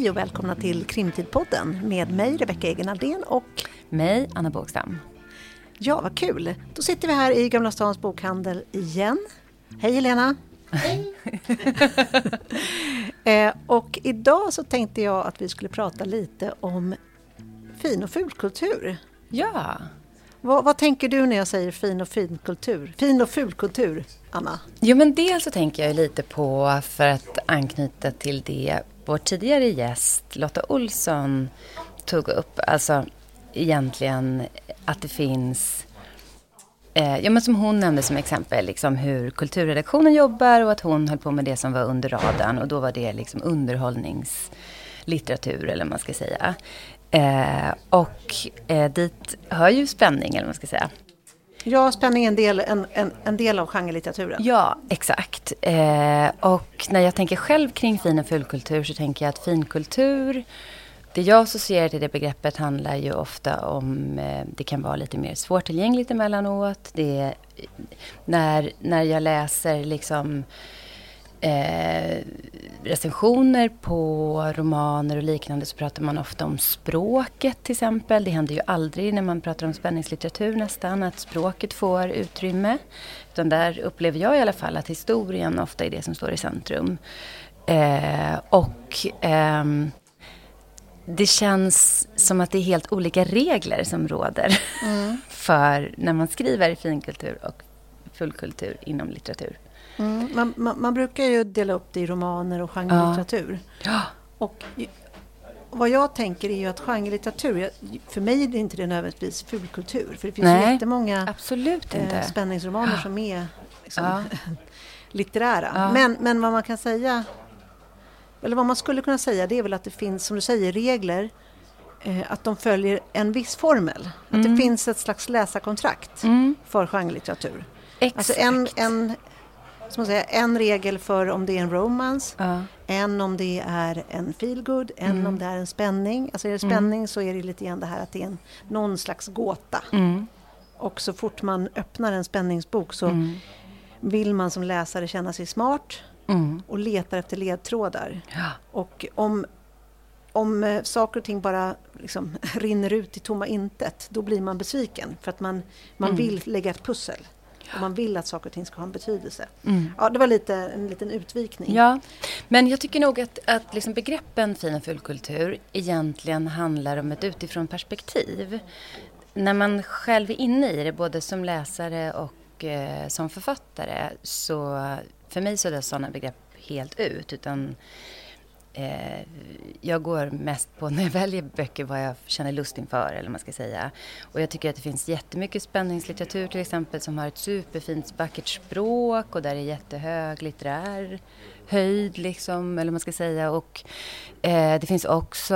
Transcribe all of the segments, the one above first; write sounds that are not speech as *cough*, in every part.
Hej och välkomna till Krimtidpodden med mig Rebecka Egenaldén och mig Anna Bågstam. Ja, vad kul! Då sitter vi här i Gamla Stans bokhandel igen. Hej Helena! Hej! *laughs* eh, och idag så tänkte jag att vi skulle prata lite om fin och fulkultur. Ja! Vad, vad, tänker du när jag säger fin och finkultur? Fin och fulkultur, Anna? Jo, men dels så tänker jag lite på, för att anknyta till det vår tidigare gäst Lotta Olsson tog upp, alltså egentligen att det finns Eh, ja, men som hon nämnde som exempel, liksom hur kulturredaktionen jobbar och att hon höll på med det som var under radarn. Och då var det liksom underhållningslitteratur, eller vad man ska säga. Eh, och eh, dit hör ju spänning, eller vad man ska säga. Ja, spänning är en del, en, en, en del av genrelitteraturen. Ja, exakt. Eh, och när jag tänker själv kring fin och fulkultur så tänker jag att finkultur det jag associerar till det begreppet handlar ju ofta om, eh, det kan vara lite mer svårtillgängligt emellanåt. Det, när, när jag läser liksom eh, recensioner på romaner och liknande så pratar man ofta om språket till exempel. Det händer ju aldrig när man pratar om spänningslitteratur nästan att språket får utrymme. Utan där upplever jag i alla fall att historien ofta är det som står i centrum. Eh, och ehm, det känns som att det är helt olika regler som råder mm. *laughs* för när man skriver finkultur och fullkultur inom litteratur. Mm. Man, man, man, brukar ju dela upp det i romaner och genrelitteratur. Ja. Och vad jag tänker är ju att genrelitteratur, för mig är det inte det nödvändigtvis fulkultur. För det finns Nej, jättemånga absolut inte. Eh, spänningsromaner som är liksom, ja. *laughs* litterära. Ja. Men, men vad man kan säga eller vad man skulle kunna säga det är väl att det finns, som du säger, regler eh, att de följer en viss formel. Mm. Att det mm. finns ett slags läsarkontrakt mm. för genrelitteratur. Alltså en, en, som säga, en regel för om det är en romance, uh. en om det är en feelgood, en mm. om det är en spänning. Alltså är det mm. spänning så är det lite grann det här att det är en, någon slags gåta. Mm. Och så fort man öppnar en spänningsbok så vill man som läsare känna sig smart mm. och letar efter ledtrådar. Ja. Och om, om eh, saker och ting bara liksom *laughs* rinner ut i tomma intet, då blir man besviken. För att man, man mm. vill lägga ett pussel. Och man vill att saker och ting ska ha en betydelse. Mm. Ja, det var lite, en liten utvikning. Ja, men jag tycker nog att, att liksom begreppen fin och fullkultur egentligen handlar om ett utifrån perspektiv. När man själv är inne i det, både som läsare och eh, som författare, så för mig så är sådana begrepp helt ut. Utan eh, jag går mest på *laughs* när jag väljer böcker vad jag känner lust inför, eller man ska säga. Och jag tycker att det finns jättemycket spänningslitteratur till exempel som har ett superfint vackert språk och där är jättehög litterär höjd liksom, eller man ska säga. Och eh, det finns också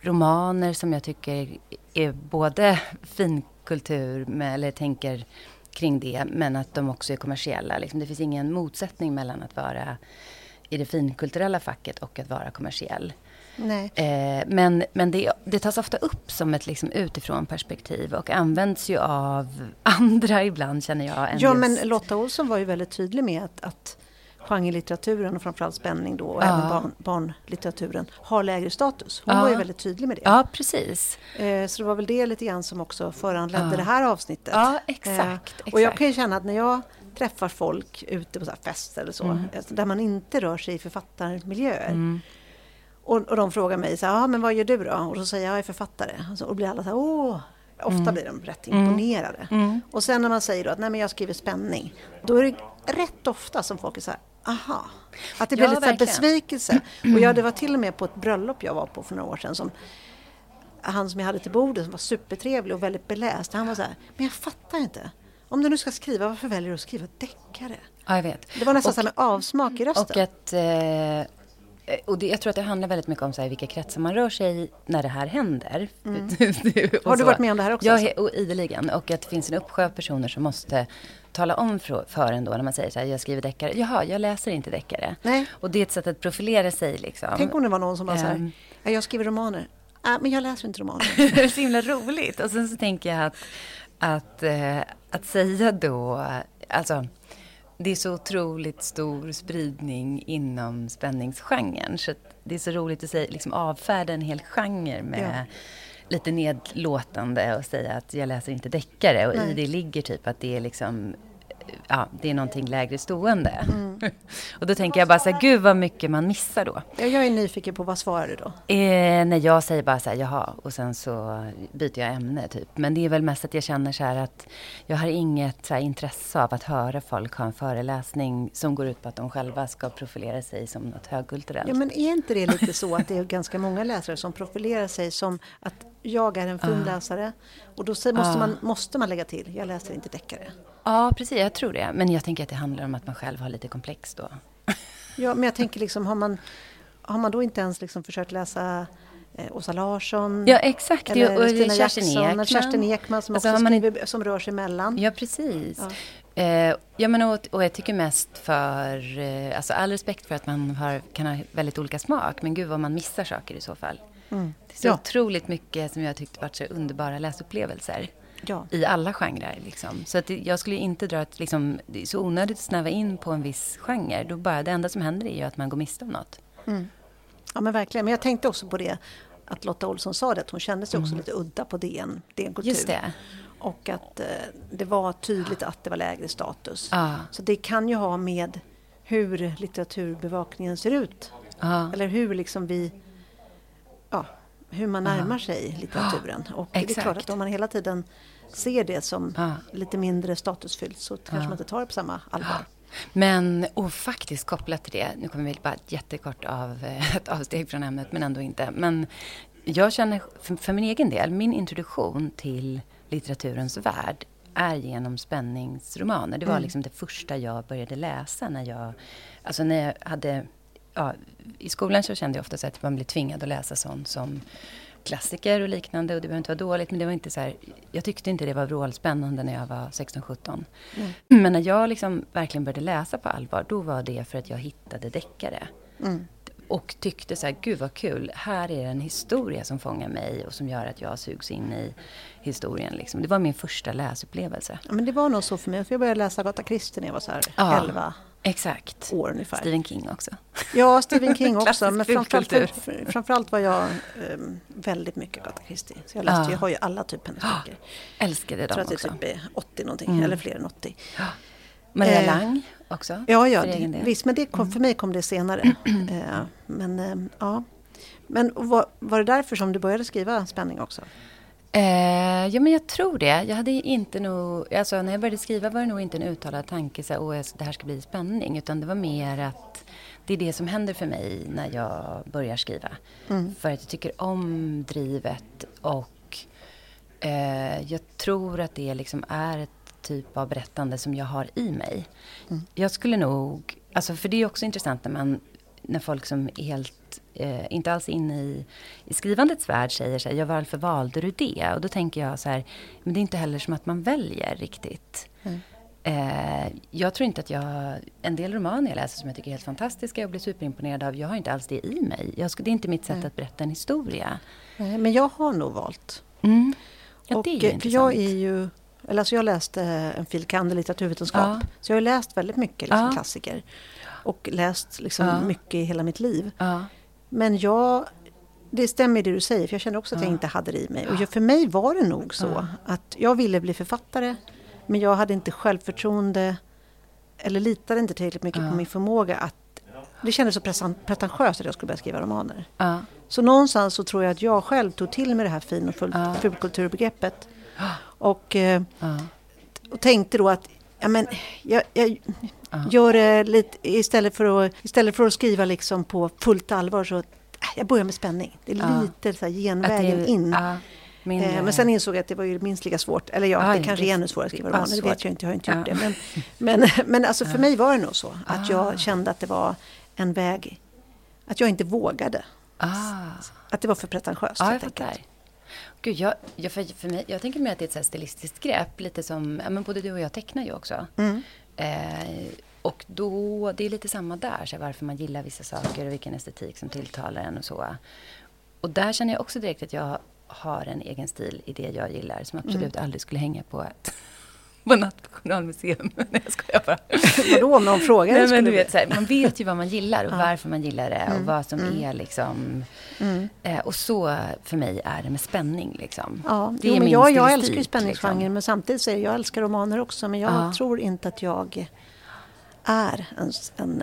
romaner som jag tycker är både finkultur, med, eller tänker kring det, men att de också är kommersiella. Liksom. Det finns ingen motsättning mellan att vara i det finkulturella facket och att vara kommersiell. Eh, men men det, det tas ofta upp som ett liksom utifrån perspektiv och används ju av *laughs* andra ibland känner jag. ja, men Lotta Olsson var ju väldigt tydlig med att, att genrelitteraturen och framförallt spänning då och ja. även barn, barnlitteraturen har lägre status. Hon ja. var ju väldigt tydlig med det. Ja, precis. Eh, så det var väl det lite grann som också föranledde ja. det här avsnittet. Ja, exakt, eh, Och jag kan ju känna att när jag träffar folk ute på så fester eller så, mm. Eh, där man inte rör sig i författarmiljöer. Mm. Och, och de frågar mig så här, men vad gör du då? Och så säger jag, jag är författare. Och, så, och blir alla så här, åh, Ofta mm. blir de rätt mm. imponerade. Mm. Och sen när man säger då att nej men jag skriver spänning. Då är det rätt ofta som folk är så här, aha. Att det blir ja, lite besvikelse. *clears throat* Och jag, det var till och med på ett bröllop jag var på för några år sedan som han som jag hade till bordet som var supertrevlig och väldigt beläst. Han var så här, men jag fattar inte. Om du nu ska skriva, varför väljer du att skriva deckare? Ja, jag vet. Det var nästan och, så med avsmak i rösten. Och att eh, och det, jag tror att det handlar väldigt mycket om så här, vilka kretsar man rör sig i när det här händer. Mm. *laughs* Har du varit med om det här också? Ja, alltså? och ideligen. Och att det finns en uppsjö personer som måste tala om för, för en då när man säger så här, jag skriver deckare. Jaha, jag läser inte deckare. Nej. Och det är ett sätt att profilera sig liksom. Tänk om det var någon som var så här, ehm. jag skriver romaner. Äh, men jag läser inte romaner. *laughs* det är så himla roligt. Och sen så tänker jag att, att, äh, att säga då, alltså det är så otroligt stor spridning inom spänningsgenren. Så det är så roligt att säga, liksom avfärda en hel genre med ja. lite nedlåtande och säga att jag läser inte deckare. Och Nej. i det ligger typ att det är liksom ja, det är någonting lägre stående. Mm. *laughs* och då tänker jag bara så här, gud vad mycket man missar då. Ja, jag är nyfiken på, vad svarar du då? Eh, när jag säger bara så här, jaha, och sen så byter jag ämne typ. Men det är väl mest att jag känner så här att jag har inget här, intresse av att höra folk ha en föreläsning som går ut på att de själva ska profilera sig som något högkulturellt. Ja, men är inte det lite så att det är ganska många läsare som profilerar sig som att jag är en fin uh. läsare och då måste, uh. man, måste man lägga till, jag läser inte deckare. Ja, precis. Jag tror det. Men jag tänker att det handlar om att man själv har lite komplex då. ja, men jag tänker liksom, har man, har man då inte ens liksom försökt läsa eh, Åsa Larsson. Ja, exakt. Eller och Stina Kerstin Ekman. Kerstin Ekman som alltså, också man... skriver, som rör sig emellan. Ja, precis. Ja. Eh, ja, men och, och, jag tycker mest för, eh, alltså all respekt för att man har, kan ha väldigt olika smak, men gud vad man missar saker i så fall. Mm. Det är så ja. otroligt mycket som jag tyckte varit så underbara läsupplevelser. Ja. I alla genrer. Liksom. Så att jag skulle inte dra att liksom, det är så onödigt att snäva in på en viss genre. Då bara, det enda som händer är ju att man går miste om något. Mm. Ja men verkligen. Men jag tänkte också på det att Lotta Olsson sa det, att hon kände sig också mm. lite udda på DN, DN Kultur. Just det. Och att eh, det var tydligt att det var lägre status. Ah. Så det kan ju ha med hur litteraturbevakningen ser ut. Ah. Eller hur liksom vi hur man närmar sig litteraturen. *gasps* Och Exakt. det är klart att om man hela tiden ser det som ja. lite mindre statusfyllt så kanske ja. man inte tar det på samma allvar. Men, och faktiskt kopplat till det, nu kommer vi bara jättekort av eh, ett avsteg från ämnet, men ändå inte. Men jag känner för, för min egen del, min introduktion till litteraturens värld är genom spänningsromaner. Det var mm. liksom det första jag började läsa när jag, alltså när jag hade ja, i skolan så kände jag ofta så att man blev tvingad att läsa sånt som klassiker och liknande. Och det behöver inte vara dåligt, men det var inte så här, jag tyckte inte det var vrålspännande när jag var 16-17. Mm. Men när jag liksom verkligen började läsa på allvar, då var det för att jag hittade deckare. Mm. Och tyckte så här, gud vad kul, här är en historia som fångar mig och som gör att jag sugs in i historien. Liksom. Det var min första läsupplevelse. Ja, men det var nog så för mig, för jag började läsa Agatha Christie när jag var så här ja. 11 Exakt. år ungefär. Stephen King också. Ja, Stephen King *laughs* också. men framförallt, framförallt var jag um, väldigt mycket Agatha Christie. Så jag, läste, ja. jag har ju alla typ hennes böcker. Älskade dem också. Jag tror att det är typ 80 någonting, mm. eller fler än 80. Ja. Maria eh, Lang också? Ja, ja det, visst. Men det kom, mm. för mig kom det senare. *clears throat* eh, men eh, ja. Men var, var det därför som du började skriva spänning också? Eh, ja, men jag tror det. Jag hade inte nog, alltså, när jag började skriva var det nog inte en uttalad tanke så att det här ska bli spänning. Utan det var mer att det är det som händer för mig när jag börjar skriva. Mm. För att jag tycker om drivet och eh, jag tror att det liksom är ett typ av berättande som jag har i mig. Mm. Jag skulle nog, alltså för det är också intressant när man när folk som är helt, eh, inte alls inne i, i skrivandets värld säger så här, ja varför valde du det? Och då tänker jag så här, men det är inte heller som att man väljer riktigt. Mm. Eh, jag tror inte att jag, en del romaner jag läser som jag tycker är helt fantastiska och blir superimponerad av, jag har inte alls det i mig. Jag, det är inte mitt sätt mm. att berätta en historia. Nej, men jag har nog valt. Mm. Ja, och, det är ju intressant. Jag är ju eller alltså jag läste en fil. kand. i litteraturvetenskap. Ja. Så jag har läst väldigt mycket liksom, ja. klassiker och läst liksom mycket i hela mitt liv. Men jag, det stämmer det du säger, för jag känner också att jag inte hade det i mig. Och för mig var det nog så att jag ville bli författare, men jag hade inte självförtroende eller litade inte tillräckligt mycket på min förmåga att det kändes så pretentiöst att jag skulle börja skriva romaner. Så någonstans så tror jag att jag själv tog till mig det här fin och fulkulturbegreppet. *gasps* Och, eh, och tänkte då att ja, men, jag, jag, gör det lite, istället för, att, istället för att skriva liksom på fullt allvar så äh, jag börjar med spänning. Det är lite så här genvägen det, in. Min, eh, men sen insåg jag att det var ju minst lika svårt. Eller ja, det kanske är ännu svårare att skriva romaner. Det vet jag inte, jag har inte gjort det. Men, men, *laughs* men alltså för mig var det nog så. Att jag kände att det var en väg. Att jag inte vågade. Att det var för pretentiöst. Ja, jag fattar. Gud, jag, jag, för, för mig, jag tänker mer att det är ett så stilistiskt grepp. Lite som, ja, men både du och jag tecknar ju också. Mm. Eh, och då, det är lite samma där, så varför man gillar vissa saker och vilken estetik som tilltalar en och så. Och där känner jag också direkt att jag har en egen stil i det jag gillar som absolut mm. aldrig skulle hänga på ett på Nationalmuseum. *laughs* Nej, jag skojar bara. Vadå om någon frågar? Nej, men du vet, så här, man vet ju vad man gillar och ja. varför man gillar det och mm. vad som mm. är liksom... Mm. Eh, och så för mig är det med spänning. Liksom. Ja, det jo, men jag, jag älskar ju spänningsgenren liksom. men samtidigt säger jag älskar romaner också men jag ja. tror inte att jag är en,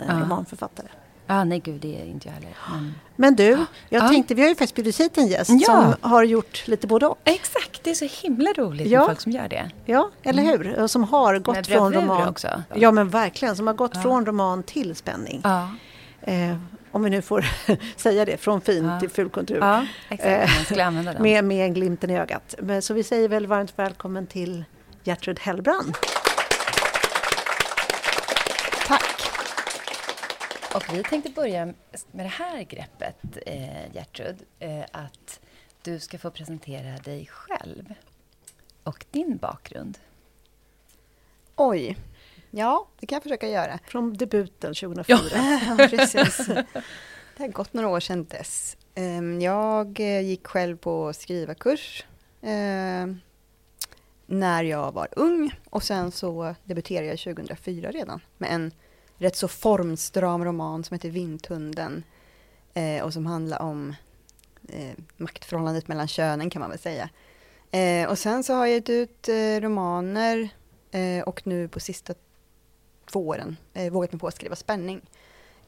en romanförfattare. Ja, nej gud, det är inte jag heller. Men, men du, *gasps* jag ja. tänkte, vi har ju faktiskt bjudit hit en gäst ja. som har gjort lite både och. Exakt, det är så himla roligt ja. med folk som gör det. Ja, eller mm. hur? Som har gått från roman... också. Ja, men verkligen. Som har gått ja. från roman till spänning. Eh, om vi nu får *laughs* säga det, från fin till fulkultur. Ja, exakt. Den. med, med glimten i ögat. Men, så vi säger väl varmt välkommen till Gertrud Hellbrand. Och vi tänkte börja med det här greppet, eh, Gertrud. Eh, att du ska få presentera dig själv och din bakgrund. Oj. Ja, det kan jag försöka göra. Från debuten 2004. *laughs* Ja, precis. Det har gått några år sedan dess. Ehm, jag eh, gick själv på skrivarkurs ehm, när jag var ung och sen så debuterade jag 2004 redan med en rätt så formstram roman som heter Vindhunden eh, och som handlar om eh, maktförhållandet mellan könen kan man väl säga. Eh, och sen så har jag gett ut eh, romaner eh, och nu på sista två åren eh, vågat mig på att skriva spänning.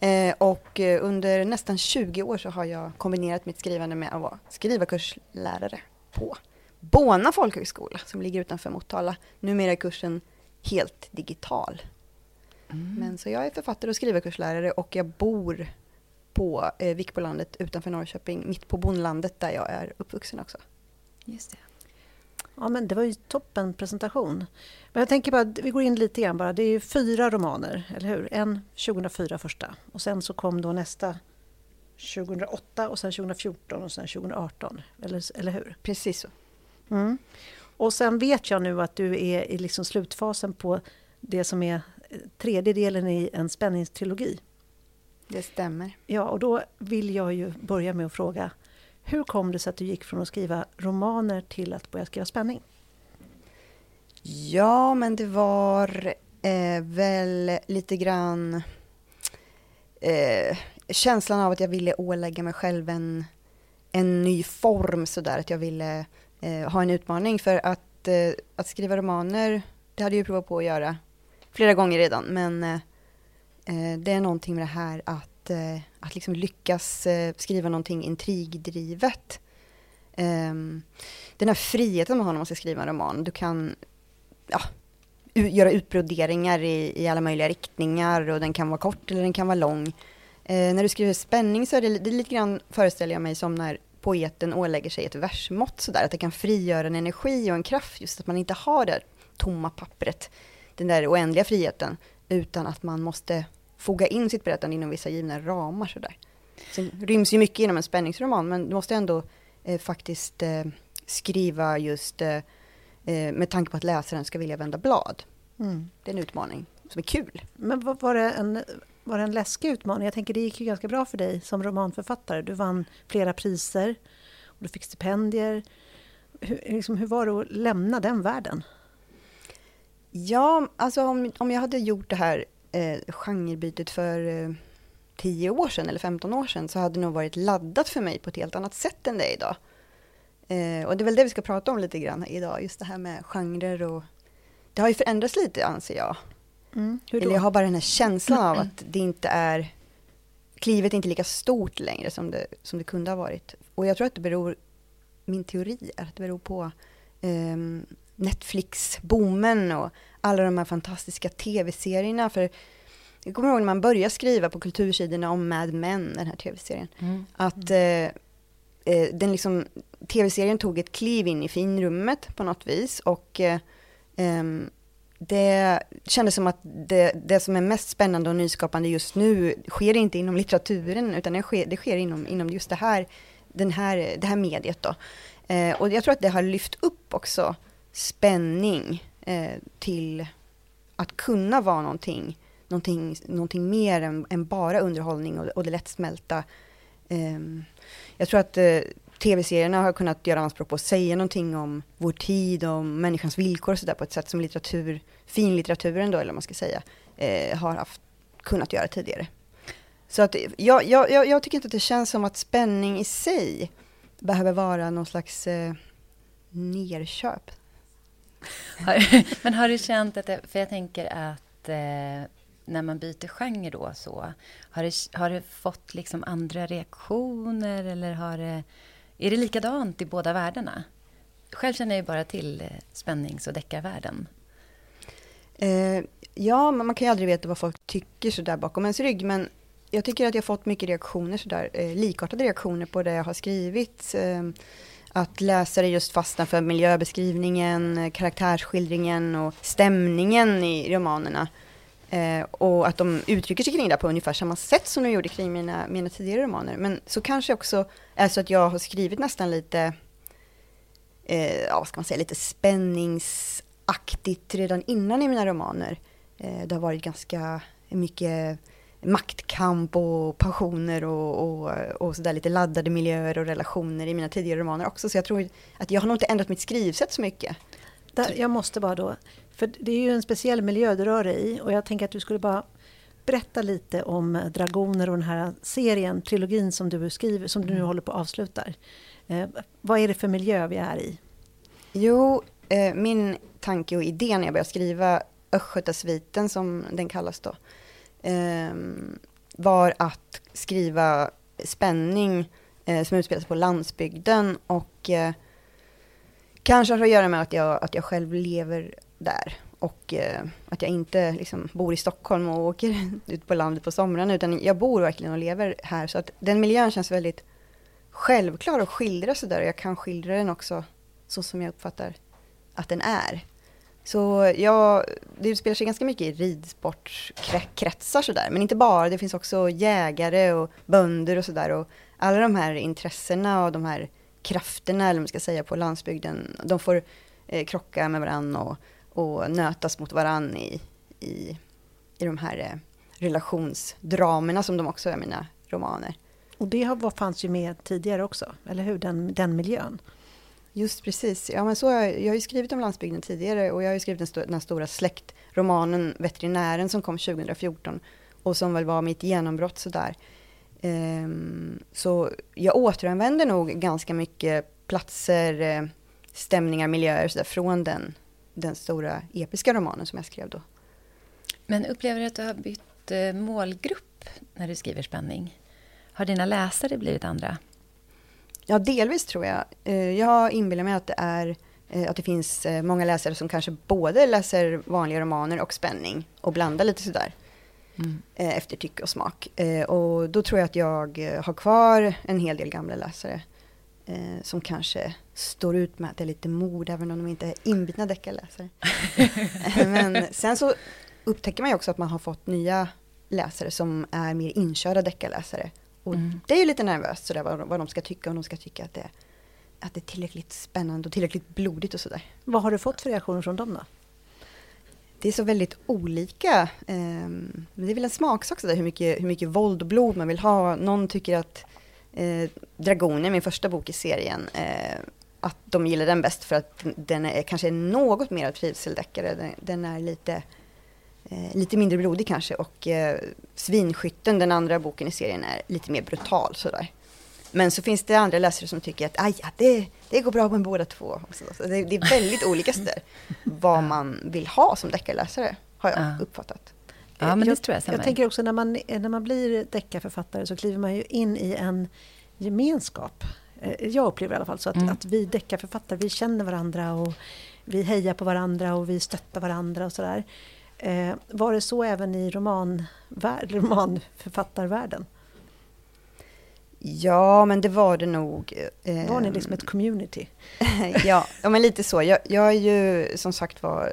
Eh, och eh, under nästan 20 år så har jag kombinerat mitt skrivande med att vara skrivarkurslärare på Bona folkhögskola som ligger utanför Motala. Numera är kursen helt digital. Mm. Men så jag är författare och skrivarkurslärare och jag bor på eh, Vikbolandet utanför Norrköping, mitt på bondlandet där jag är uppvuxen också. Just det. Ja men det var ju toppen presentation. Men jag tänker bara, vi går in lite grann bara. Det är ju fyra romaner, eller hur? En 2004 första och sen så kom då nästa 2008 och sen 2014 och sen 2018, eller, eller hur? Precis så. Mm. Och sen vet jag nu att du är i liksom slutfasen på det som är tredje delen i en spänningstrilogi. Det stämmer. Ja, och då vill jag ju börja med att fråga hur kom det sig att du gick från att skriva romaner till att börja skriva spänning? Ja, men det var eh, väl lite grann eh, känslan av att jag ville ålägga mig själv en, en ny form sådär, att jag ville eh, ha en utmaning för att, eh, att skriva romaner, det hade jag ju provat på att göra flera gånger redan, men eh, eh, det är någonting med det här att, eh, att liksom lyckas eh, skriva någonting intrigdrivet. Ehm, den här friheten man har när man ska skriva en roman, du kan ja, göra utbroderingar i, i alla möjliga riktningar och den kan vara kort eller den kan vara lång. Eh, när du skriver spänning så är det, det är lite grann, föreställer jag mig, som när poeten ålägger sig ett versmått sådär, att det kan frigöra en energi och en kraft, just att man inte har det tomma pappret den där oändliga friheten utan att man måste foga in sitt berättande inom vissa givna ramar. Sådär. Sen ryms ju mycket inom en spänningsroman men du måste ändå eh, faktiskt eh, skriva just eh, eh med tanke på att läsaren ska vilja vända blad. Mm. Det är en utmaning som är kul. Men var det, en, var det en läskig utmaning? Jag tänker det gick ju ganska bra för dig som romanförfattare. Du vann flera priser och du fick stipendier. Hur, liksom, hur var det att lämna den världen? Ja, alltså om, om jag hade gjort det här eh, genrebytet för eh, 10 år sedan eller 15 år sedan så hade det nog varit laddat för mig på ett helt annat sätt än det är idag. Eh, och det är väl det vi ska prata om lite grann idag, just det här med genrer och det har ju förändrats lite anser jag. Mm, eller jag har bara den här känslan av att det inte är klivet är inte lika stort längre som det, som det kunde ha varit. Och jag tror att det beror, min teori är att det beror på um, Netflix-boomen och alla de här fantastiska tv-serierna. För jag kommer ihåg när man började skriva på kultursidorna om Mad Men, den här tv-serien. Mm. Att eh, eh, den liksom, tv-serien tog ett kliv in i finrummet på något vis. Och eh, ehm, det kändes som att det, det, som är mest spännande och nyskapande just nu sker inte inom litteraturen, utan det sker, det sker inom, inom just det här, den här, det här mediet. Då. Eh, och jag tror att det har lyft upp också spänning eh, till att kunna vara någonting, någonting, någonting mer än, än bara underhållning och, och det lättsmälta. Eh, jag tror att eh, tv-serierna har kunnat göra anspråk på att säga någonting om vår tid, om människans villkor och sådär på ett sätt som litteratur, finlitteraturen då, eller vad man ska säga, eh, har haft, kunnat göra tidigare. Så att jag, jag, jag, tycker inte att det känns som att spänning i sig behöver vara någon slags eh, nerköp. *laughs* Men har du känt att, det, för jag tänker att eh, när man byter genre då så, har det, har det fått liksom andra reaktioner eller har det, är det likadant i båda världarna? Själv känner jag ju bara till eh, spännings och deckarvärlden. Eh, ja, man kan ju aldrig veta vad folk tycker sådär bakom ens rygg, men jag tycker att jag fått mycket reaktioner sådär, eh, likartade reaktioner på det jag har skrivit. Eh, att läsare just fastnar för miljöbeskrivningen, karaktärsskildringen och stämningen i romanerna. Eh, och att de uttrycker sig kring det på ungefär samma sätt som de gjorde kring mina, mina tidigare romaner. Men så kanske också är så att jag har skrivit nästan lite, eh, ja, vad ska man säga, lite spänningsaktigt redan innan i mina romaner. Eh, det har varit ganska mycket maktkamp och passioner och, och, och sådär lite laddade miljöer och relationer i mina tidigare romaner också. Så jag tror att jag har nog inte ändrat mitt skrivsätt så mycket. Där, jag måste bara då, för det är ju en speciell miljö du rör dig i och jag tänker att du skulle bara berätta lite om Dragoner och den här serien, trilogin som du skriver, som du nu mm. håller på att avsluta. Eh, vad är det för miljö vi är i? Jo, eh, min tanke och idé när jag började skriva Östgötasviten som den kallas då, eh, var att skriva spänning eh, som utspelas på landsbygden och eh, kanske har att göra med att jag, att jag själv lever där och eh, att jag inte liksom, bor i Stockholm och åker *laughs* ut på landet på somrarna utan jag bor verkligen och lever här så att den miljön känns väldigt självklar att skildra sådär och jag kan skildra den också så som jag uppfattar att den är. Så ja, det spelar sig ganska mycket i ridsportkretsar sådär, men inte bara, det finns också jägare och bönder och sådär och alla de här intressena och de här krafterna, eller man ska säga, på landsbygden, de får eh, krocka med varandra och, och nötas mot varandra i, i, i de här eh, relationsdramerna som de också är mina romaner. Och det har, fanns ju med tidigare också, eller hur? Den, den miljön. Just precis. Ja, men så, jag, jag har ju skrivit om landsbygden tidigare och jag har ju skrivit den, st den stora släktromanen Veterinären som kom 2014 och som väl var mitt genombrott sådär. Um, så jag återanvänder nog ganska mycket platser, eh, stämningar, miljöer så där, från den, den stora episka romanen som jag skrev då. Men upplever du att du har bytt eh, målgrupp när du skriver spänning? Har dina läsare blivit andra? Ja, delvis tror jag. Eh, jag inbillar mig att det är att det finns många läsare som kanske både läser vanliga romaner och spänning och blandar lite sådär. Mm. Efter tycke och smak. Och då tror jag att jag har kvar en hel del gamla läsare eh, som kanske står ut med att det är lite mod, även om de inte är inbitna deckarläsare. *laughs* Men sen så upptäcker man ju också att man har fått nya läsare som är mer inkörda deckarläsare. Och mm. det är ju lite nervöst sådär vad, vad de ska tycka, om de ska tycka att det, att det är tillräckligt spännande och tillräckligt blodigt och sådär. Vad har du fått för reaktioner från dem då? Det är så väldigt olika. Um, det är väl en smaksak sådär, hur mycket, hur mycket våld och blod man vill ha. Någon tycker att eh, Dragoner, min första bok i serien, eh, att de gillar den bäst för att den är kanske något mer trivseldeckare. Den, den är lite, eh, lite mindre blodig kanske och eh, Svinskytten, den andra boken i serien, är lite mer brutal sådär. Men så finns det andra läsare som tycker att Aj, ja, det, det går bra med båda två. Så, så det, det, är väldigt olika sådär, *laughs* vad man vill ha som deckarläsare, har jag uppfattat. Ja, men det jag, tror jag, jag tänker också när man, när man blir deckarförfattare så kliver man ju in i en gemenskap. Eh, jag upplever i alla fall så att, mm. att vi deckarförfattare, vi känner varandra och vi hejar på varandra och vi stöttar varandra och sådär. Eh, var det så även i romanvärld, *laughs* romanförfattarvärlden? Ja, men det var det nog. Eh, var ni liksom ett community? *laughs* ja, men lite så. Jag, jag är ju som sagt var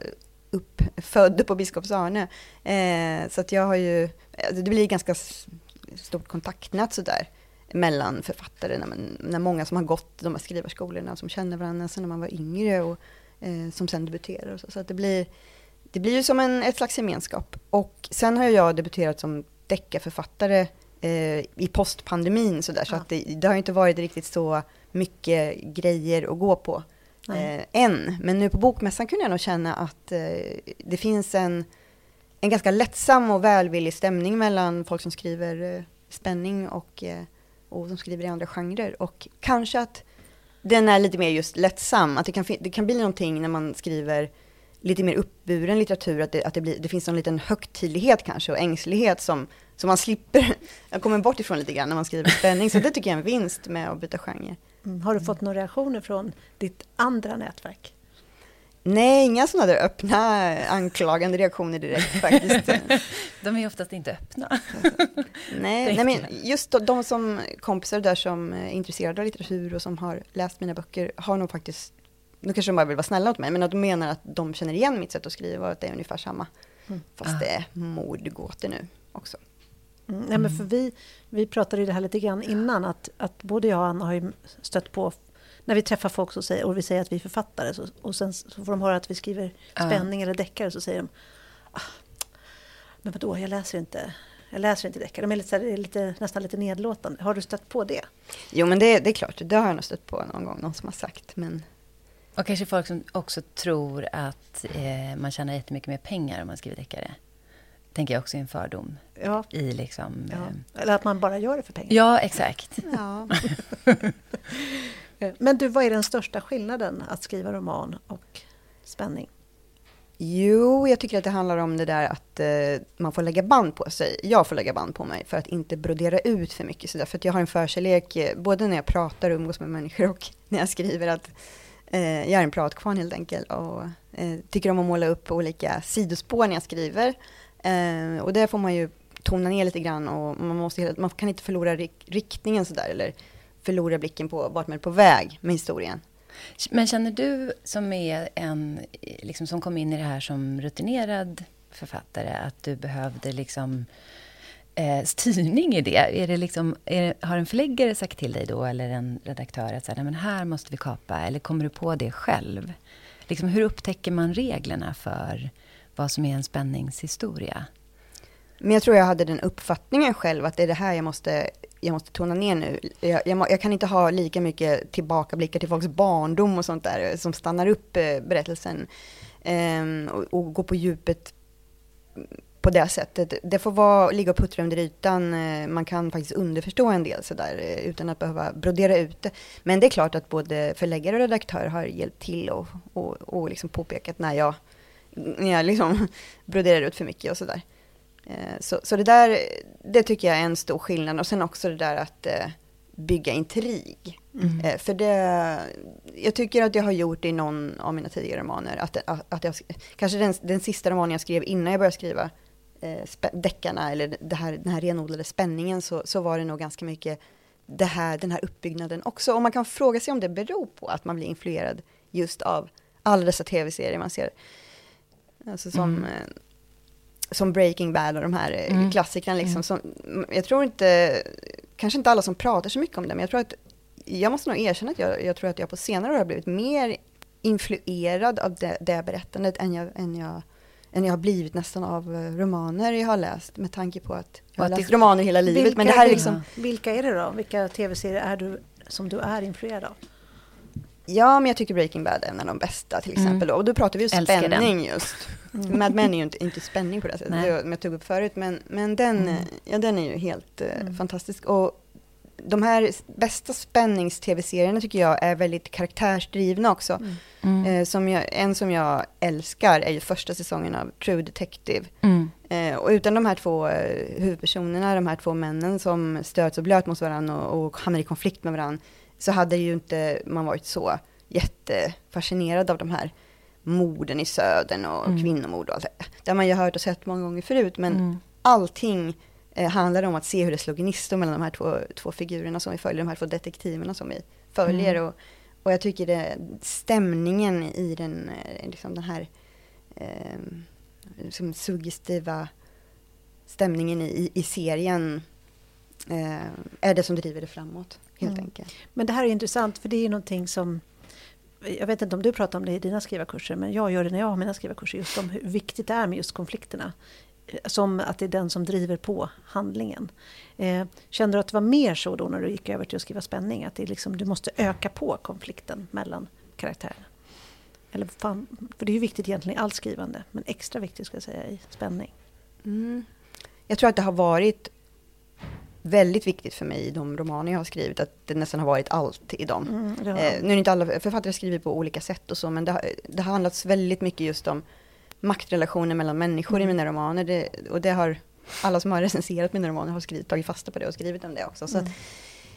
uppfödd på Biskops-Arne. Eh, så att jag har ju, det blir ganska stort kontaktnät sådär mellan författare, när, man, när många som har gått de här skrivarskolorna, som känner varandra sen när man var yngre och eh, som sen debuterar. Och så så att det blir, det blir ju som en, ett slags gemenskap. Och sen har jag debuterat som deckarförfattare eh, i postpandemin sådär, så att det, det har inte varit riktigt så mycket grejer att gå på eh, än. Men nu på Bokmässan kunde jag nog känna att eh, det finns en, en ganska lättsam och välvillig stämning mellan folk som skriver eh, spänning och, eh, och som skriver i andra genrer. Och kanske att den är lite mer just lättsam, att det kan, det kan bli någonting när man skriver lite mer uppburen litteratur, att det, att det, blir, det finns någon liten högtidlighet kanske och ängslighet som, som man slipper, *laughs* jag kommer bort ifrån lite grann när man skriver *laughs* spänning, så det tycker jag är en vinst med att byta genre. Mm. Har du fått några reaktioner från ditt andra nätverk? Nej, inga sådana där öppna anklagande reaktioner direkt *laughs* faktiskt. de är oftast inte öppna. nej, nej, men just de, de som kompisar där som är intresserade av litteratur och som har läst mina böcker har nog faktiskt, nu kanske de bara vill vara snälla mot mig, men att de menar att de känner igen mitt sätt att skriva och att det är ungefär samma. Mm. Fast ah. det är mordgåtor nu också. Mm, nej, men för vi, vi pratade ju det här lite grann innan, att, att både jag och Anna har ju stött på när vi träffar folk så säger, och vi säger att vi är författare så, och sen så får de höra att vi skriver spänning eller deckare så säger de ah, Men vadå, jag läser inte jag läser inte deckare. De är lite, lite, nästan lite nedlåtande. Har du stött på det? Jo, men det, det är klart. Det har jag nog stött på någon gång. Någon som har sagt. Men... Och kanske folk som också tror att eh, man tjänar jättemycket mer pengar om man skriver deckare tänker jag också är en fördom. Ja. I liksom, ja. Eh, Eller att man bara gör det för pengar. Ja, exakt. *laughs* Ja. *laughs* Men du, vad är den största skillnaden att skriva roman och spänning? Jo, jag tycker att det handlar om det där att eh, man får lägga band på sig. Jag får lägga band på mig för att inte brodera ut för mycket. Så för att jag har en förkärlek, eh, både när jag pratar och umgås med människor och *laughs* när jag skriver, att Eh, jag är en pratkvarn helt enkelt. Och eh, tycker om att måla upp olika sidospår när jag skriver. Eh, och det får man ju tona ner lite grann och man, måste, man kan inte förlora riktningen sådär eller förlora blicken på vart man är på väg med historien. Men känner du som är en, liksom som kom in i det här som rutinerad författare, att du behövde liksom eh, styrning i det? Är det liksom, är det, har en förläggare sagt till dig då, eller en redaktör, att så här, men här måste vi kapa, eller kommer du på det själv? Liksom, hur upptäcker man reglerna för vad som är en spänningshistoria. Men jag tror jag hade den uppfattningen själv, att det är det här jag måste, jag måste tona ner nu. Jag, jag, jag kan inte ha lika mycket tillbakablickar till folks barndom och sånt där, eh, som stannar upp eh, berättelsen. Um, och, och gå på djupet på det sättet. Det får vara, ligga och puttra under ytan. Eh, man kan faktiskt underförstå en del sådär eh, utan att behöva brodera ut det. Men det är klart att både förläggare och redaktör har hjälpt till och, och, och liksom påpekat när jag när jag liksom *laughs* broderar ut för mycket och sådär. Eh, så, så det där, det tycker jag är en stor skillnad. Och sen också det där att bygga intrig. Mm. För det, jag tycker att jag har gjort det i någon av mina tidigare romaner. Att, att jag, kanske den, den sista romanen jag skrev innan jag började skriva eh, deckarna, eller det här, den här renodlade spänningen, så, så var det nog ganska mycket det här, den här uppbyggnaden också. Och man kan fråga sig om det beror på att man blir influerad just av alla dessa tv-serier man ser. Alltså som, mm. Eh, som Breaking Bad och de här eh, mm. klassikerna. Liksom, mm. som, jag tror inte, kanske inte alla som pratar så mycket om det, men jag tror att, jag måste nog erkänna att jag, jag tror att jag på senare år har blivit mer influerad av det, det berättandet än jag, än, jag, än jag har blivit nästan av eh, romaner jag har läst, med tanke på att jag har läst romaner hela livet. Vilka, men det här är liksom... Vilka är det då? Vilka tv-serier är du som du är influerad av? Ja, men jag tycker Breaking Bad är en av de bästa till mm. exempel. Mm. Och då pratar vi ju spänning just. Mm. Mad Men är ju inte, inte spänning på det sättet, det som jag tog upp förut. Men, men den, mm. ja, den är ju helt uh, fantastisk. Och de här bästa spännings-tv-serierna tycker jag är väldigt karaktärsdrivna också. Mm. Eh, som jag, en som jag älskar är ju första säsongen av True Detective. Mm. Eh, och utan de här två eh, huvudpersonerna, de här två männen som stöts och blöt mot varandra och, och hamnar i konflikt med varandra, så hade ju inte man varit så jättefascinerad av de här morden i södern och mm. kvinnomord och allt det. Det har man ju hört och sett många gånger förut, men mm. allting eh, handlar om att se hur det slår gnistor mellan de här två, två figurerna som vi följer, de här två detektiverna som vi följer. Mm. Och, och jag tycker det, stämningen i den, eh, liksom den här eh, liksom suggestiva stämningen i, i serien eh, är det som driver det framåt helt mm. enkelt. Men det här är intressant för det är någonting som jag vet inte om du pratar om det i dina skrivarkurser, men jag gör det när jag har mina skrivarkurser, just om hur viktigt det är med just konflikterna som att det är den som driver på handlingen. Eh, kände du att det var mer så då när du gick över till att skriva spänning? Att det liksom, du måste öka på konflikten mellan karaktärerna? Eller fan, för det är ju viktigt egentligen i allt skrivande, men extra viktigt ska jag säga i spänning. Mm. Jag tror att det har varit väldigt viktigt för mig i de romaner jag har skrivit, att det nästan har varit allt i dem. Mm, eh, nu är inte alla författare skriver på olika sätt och så, men det har, det har handlats väldigt mycket just om maktrelationer mellan människor mm. i mina romaner. Det, och det har alla som har *laughs* recenserat mina romaner har skrivit, tagit fasta på det och skrivit om det också. Så mm. att,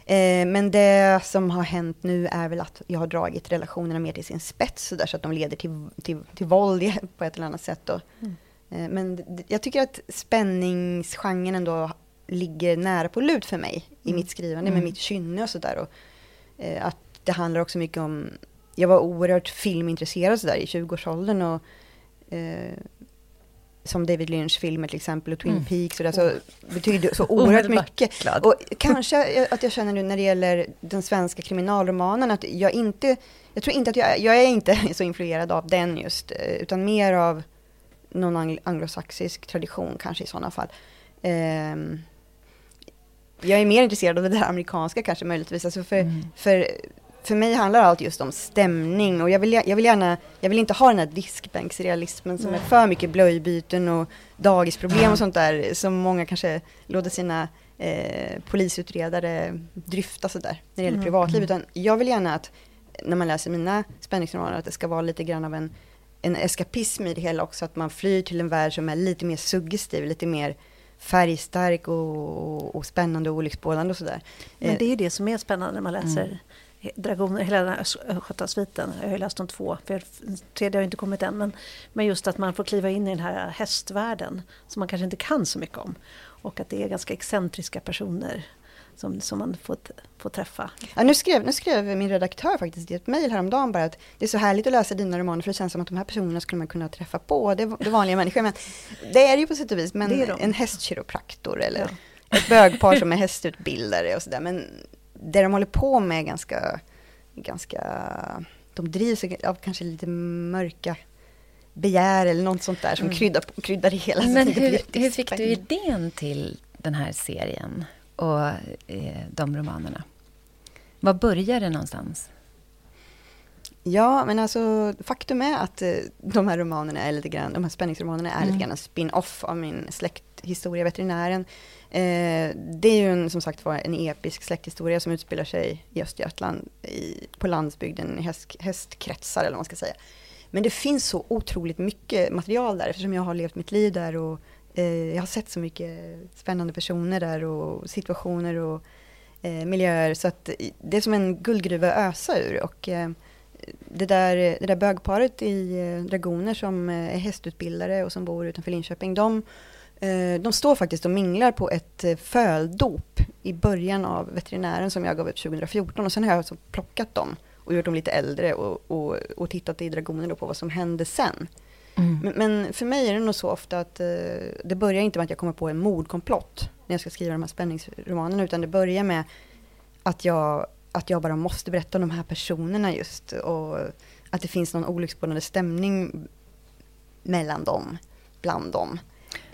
eh, men det som har hänt nu är väl att jag har dragit relationerna mer till sin spets, så, där, så att de leder till, till, till våld *laughs* på ett eller annat sätt. Och, mm. eh, men jag tycker att spänningsgenren ändå ligger nära på lut för mig i mm. mitt skrivande med mm. mitt kynne och sådär. Eh, att det handlar också mycket om, jag var oerhört filmintresserad sådär i 20-årsåldern och eh, som David Lynch-filmer till exempel och Twin mm. Peaks och det så oh. betyder så oerhört mycket. Glad. Och kanske att jag känner nu när det gäller den svenska kriminalromanen att jag inte, jag tror inte att jag, jag är inte *laughs* så influerad av den just, eh, utan mer av någon anglosaxisk tradition kanske i sådana fall. Um, jag är mer intresserad av det där amerikanska kanske möjligtvis. Alltså för, mm. för, för mig handlar allt just om stämning och jag vill, jag vill gärna, jag vill inte ha den här diskbänksrealismen som är för mycket blöjbyten och dagisproblem och sånt där som många kanske låter sina eh, polisutredare dryfta sådär när det gäller mm. privatliv. Utan jag vill gärna att när man läser mina spänningsromaner att det ska vara lite grann av en, en eskapism i det hela också. Att man flyr till en värld som är lite mer suggestiv, lite mer färgstark och, och spännande och olycksbådande och sådär. Men det är ju det som är spännande när man läser mm. Dragoner, hela den här Östgötasviten. Jag har ju läst de två, för tredje har inte kommit än. Men, men just att man får kliva in i den här hästvärlden som man kanske inte kan så mycket om. Och att det är ganska excentriska personer som, som man får, får träffa. Ja, nu, skrev, nu skrev min redaktör faktiskt i ett mejl häromdagen bara att det är så härligt att läsa dina romaner för det känns som att de här personerna skulle man kunna träffa på. Det, det vanliga människor. Men det är det ju på sätt och vis. Men en hästkiropraktor eller ja. ett bögpar som är hästutbildare och sådär. Men det de håller på med är ganska, ganska de drivs av kanske lite mörka begär eller något sånt där som mm. kryddar, kryddar det hela. Men hur, hur fick du idén till den här serien? och eh, de romanerna. Var börjar det någonstans? Ja, men alltså faktum är att eh, de här romanerna är lite grann, de här spänningsromanerna är mm. lite grann en spin-off av min släkthistoria, Veterinären. Eh, det är ju en, som sagt var en episk släkthistoria som utspelar sig i Östergötland, i, på landsbygden, i häst, hästkretsar eller vad man ska säga. Men det finns så otroligt mycket material där eftersom jag har levt mitt liv där och Eh, jag har sett så mycket spännande personer där och situationer och eh, miljöer så att det är som en guldgruva att ösa ur. Och, eh, det där, det där bögparet i Dragoner som är hästutbildare och som bor utanför Linköping, de, de står faktiskt och minglar på ett földop i början av Veterinären som jag gav ut 2014 och sen har jag alltså plockat dem och gjort dem lite äldre och, och, och tittat i Dragoner på vad som hände sen. Mm. Men, men, för mig är det nog så ofta att eh, det börjar inte med att jag kommer på en mordkomplott när jag ska skriva de här spänningsromanerna, utan det börjar med att jag, att jag bara måste berätta om de här personerna just och att det finns någon olycksbådande stämning mellan dem, bland dem.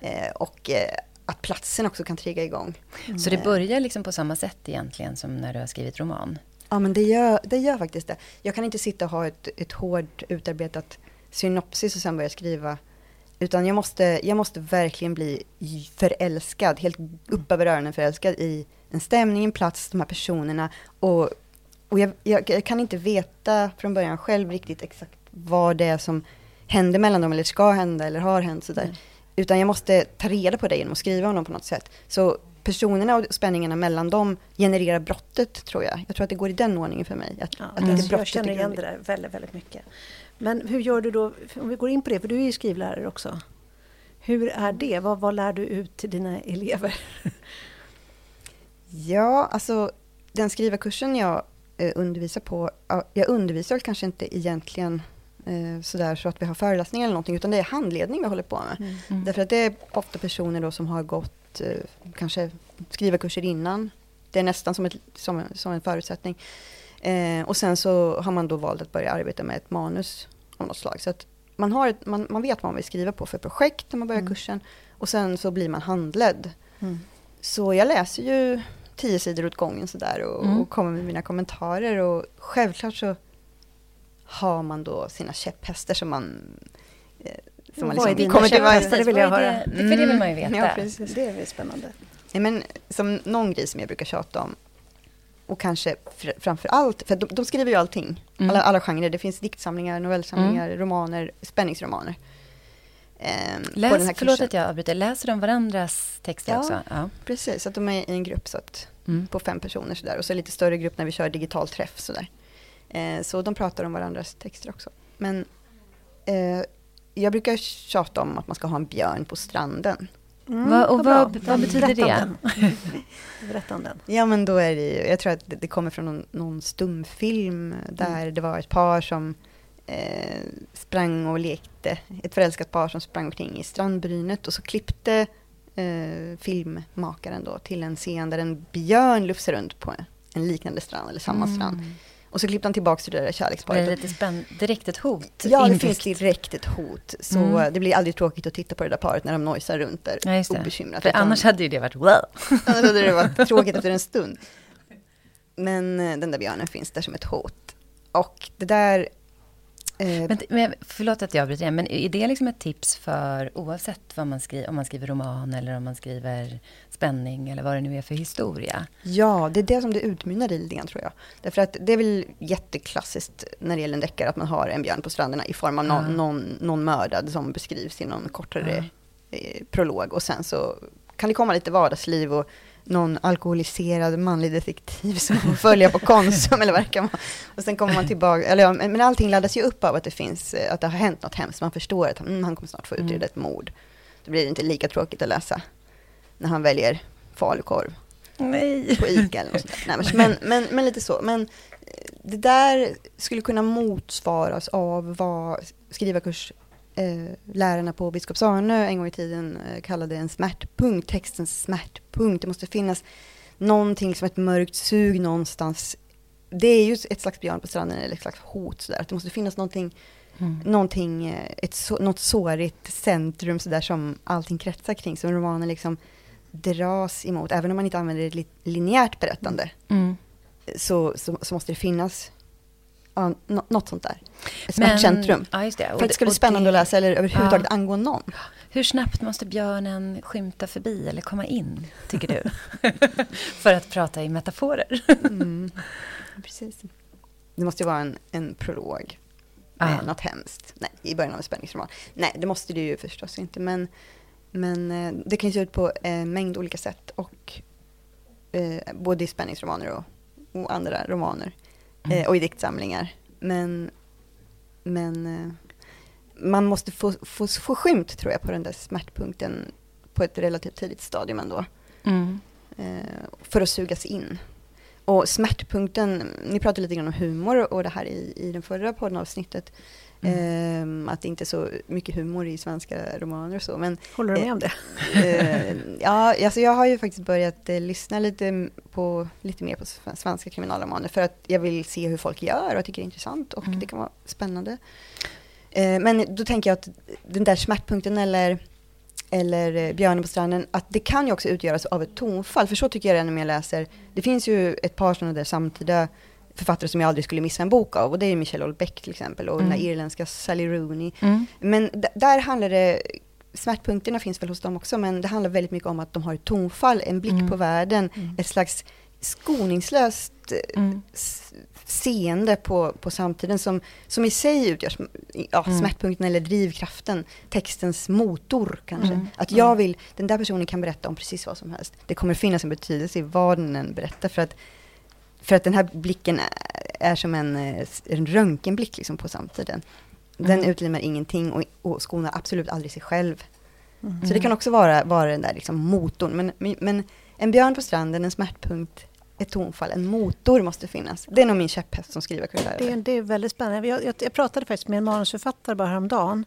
Eh, och eh, att platsen också kan trigga igång. Mm. Så det börjar liksom på samma sätt egentligen som när du har skrivit roman? Ja, men det gör, det gör faktiskt det. Jag kan inte sitta och ha ett, ett hårt utarbetat synopsis och sen börja skriva. Utan jag måste, jag måste verkligen bli förälskad, helt upp över öronen förälskad i en stämning, en plats, de här personerna. Och, och jag, jag, jag, kan inte veta från början själv riktigt exakt vad det är som händer mellan dem, eller ska hända, eller har hänt sådär. Mm. Utan jag måste ta reda på det genom att skriva om dem på något sätt. Så personerna och spänningarna mellan dem genererar brottet, tror jag. Jag tror att det går i den ordningen för mig. Att, ja, att mm. Jag känner igen det där väldigt, väldigt mycket. Men hur gör du då, om vi går in på det, för du är ju skrivlärare också. Hur är det? Vad, vad lär du ut till dina elever? *laughs* Ja, alltså den skrivarkursen jag eh, undervisar på, jag undervisar kanske inte egentligen eh, sådär så att vi har föreläsningar eller någonting, utan det är handledning vi håller på med. Mm. Mm. Därför att det är ofta personer då som har gått eh, kanske skrivarkurser innan. Det är nästan som, ett, som, som en förutsättning. Eh, och sen så har man då valt att börja arbeta med ett manus av något slag. Så att man, har ett, man, man vet vad man vill skriva på för projekt när man börjar mm. kursen. Och sen så blir man handledd. Mm. Så jag läser ju tio sidor åt gången sådär och, mm. och kommer med mina kommentarer. Och självklart så har man då sina käpphästar som man eh, som man liksom, vad är dina käpphästar? Det vill jag höra. Det, för det vill man ju veta. Ja, precis. Det är spännande. Ja, men, som någon grej som jag brukar tjata om, och kanske fr framför allt, för de, de skriver ju allting, mm. alla, alla genrer. Det finns diktsamlingar, novellsamlingar, mm. romaner, spänningsromaner. Eh, Läs, förlåt att jag avbryter, läser de varandras texter ja, också? Ja, precis. Att de är i en grupp så att, mm. på fem personer sådär. Och så lite större grupp när vi kör digital träff sådär. Eh, så de pratar om varandras texter också. Men eh, jag brukar tjata om att man ska ha en björn på stranden. Mm, Va, och vad, vad, betyder det? *laughs* Berätta om den. Ja, men då är det ju, jag tror att det, det kommer från någon, någon stumfilm där mm. det var ett par som eh, sprang och lekte. Ett förälskat par som sprang omkring i strandbrynet och så klippte eh, filmmakaren då till en scen där en björn lufsar runt på en liknande strand, eller samma mm. strand. Och så klippte han tillbaka till det där kärleksparet. Det är lite spänn direkt ett hot. Ja, det finns direkt ett hot. Så mm. det blir aldrig tråkigt att titta på det där paret när de nojsar runt där ja, obekymrat. För annars hade ju det varit wow. *laughs* annars hade det varit *laughs* tråkigt efter en stund. Men eh, den där björnen finns där som ett hot. Och det där men, men, förlåt att jag avbryter igen, men är det liksom ett tips för oavsett vad man skriver, om man skriver roman eller om man skriver spänning eller vad det nu är för historia? Ja, det är det som det utmynnar i lite grann tror jag. Därför att det är väl jätteklassiskt när det gäller en deckare att man har en björn på stränderna i form av någon, mm. någon, någon mördad som beskrivs i någon kortare mm. eh, prolog och sen så kan det komma lite vardagsliv och någon alkoholiserad manlig detektiv som får följa på Konsum eller verkar man. Och sen kommer man tillbaka, eller ja, men allting laddas ju upp av att det finns, att det har hänt något hemskt. Man förstår att mm, han kommer snart få utreda mm. ett mord. Då blir det inte lika tråkigt att läsa när han väljer falukorv Nej. på ICA eller något sånt Nej, men, men, men lite så. Men eh, det där skulle kunna motsvaras av vad skrivarkurs eh, lärarna på Biskops-Arnö en gång i tiden eh, kallade en smärtpunkt, textens smärtpunkt. Det måste finnas någonting som ett mörkt sug någonstans. Det är ju ett slags björn på stranden eller ett slags hot sådär. det måste finnas någonting, mm. någonting eh, ett så, något sårigt centrum sådär som allting kretsar kring. Som romanen liksom dras emot, även om man inte använder ett linjärt berättande. Mm. Så, så, så, måste det finnas Ja, något sånt där. Smärtcentrum. Ja, just det. Och För att det ska bli spännande det, att läsa eller överhuvudtaget ja. angå någon. Hur snabbt måste björnen skymta förbi eller komma in, tycker du? *laughs* För att prata i metaforer. mm. Precis. Det måste ju vara en, en prolog. Ah. något hemskt. Nej, i början av en spänningsroman. Nej, det måste det ju förstås inte. Men, men eh, det kan ju se ut på en mängd olika sätt. Och, eh, både i spänningsromaner och, och andra romaner. Mm. Eh, och i diktsamlingar. Men, men eh, man måste få, få, få skymt, tror jag, på den där smärtpunkten på ett relativt tidigt stadium ändå. Mm. Eh, för att sugas in. Och smärtpunkten, ni pratade lite grann om humor och det här i, i den förra poddavsnittet. Mm. Eh, att det inte är så mycket humor i svenska romaner och så. Men, Håller du med om det? *laughs* Eh, ja, alltså jag har ju faktiskt börjat eh, lyssna lite, på, lite mer på svenska kriminalromaner för att jag vill se hur folk gör och tycker det är intressant och mm. det kan vara spännande. Eh, men då tänker jag att den där smärtpunkten eller eller eh, Björnen på stranden, att det kan ju också utgöras av ett tonfall. För så tycker jag det när jag läser. Det finns ju ett par sådana där samtida författare som jag aldrig skulle missa en bok av. Och det är Michelle Houellebecq till exempel och mm. den där irländska Sally Rooney. Mm. Men där handlar det, smärtpunkterna finns väl hos dem också, men det handlar väldigt mycket om att de har ett tonfall, en blick mm. på världen, mm. ett slags skoningslöst mm. seende på, på samtiden som, som i sig utgör ja, mm. smärtpunkten eller drivkraften, textens motor kanske. Mm. Att jag vill, den där personen kan berätta om precis vad som helst. Det kommer finnas en betydelse i vad den berättar för att för att den här blicken är som en, eh, en röntgenblick liksom på samtiden. Den mm. utlämnar ingenting och, och skonar absolut aldrig sig själv. Mm. Så det kan också vara, vara den där liksom motorn. Men, men en björn på stranden, en smärtpunkt, ett tonfall, en motor måste finnas. Det är nog min käpphäst som skrivarkurslärare. Det, det är väldigt spännande. Jag, jag, jag, pratade faktiskt med en manusförfattare bara häromdagen.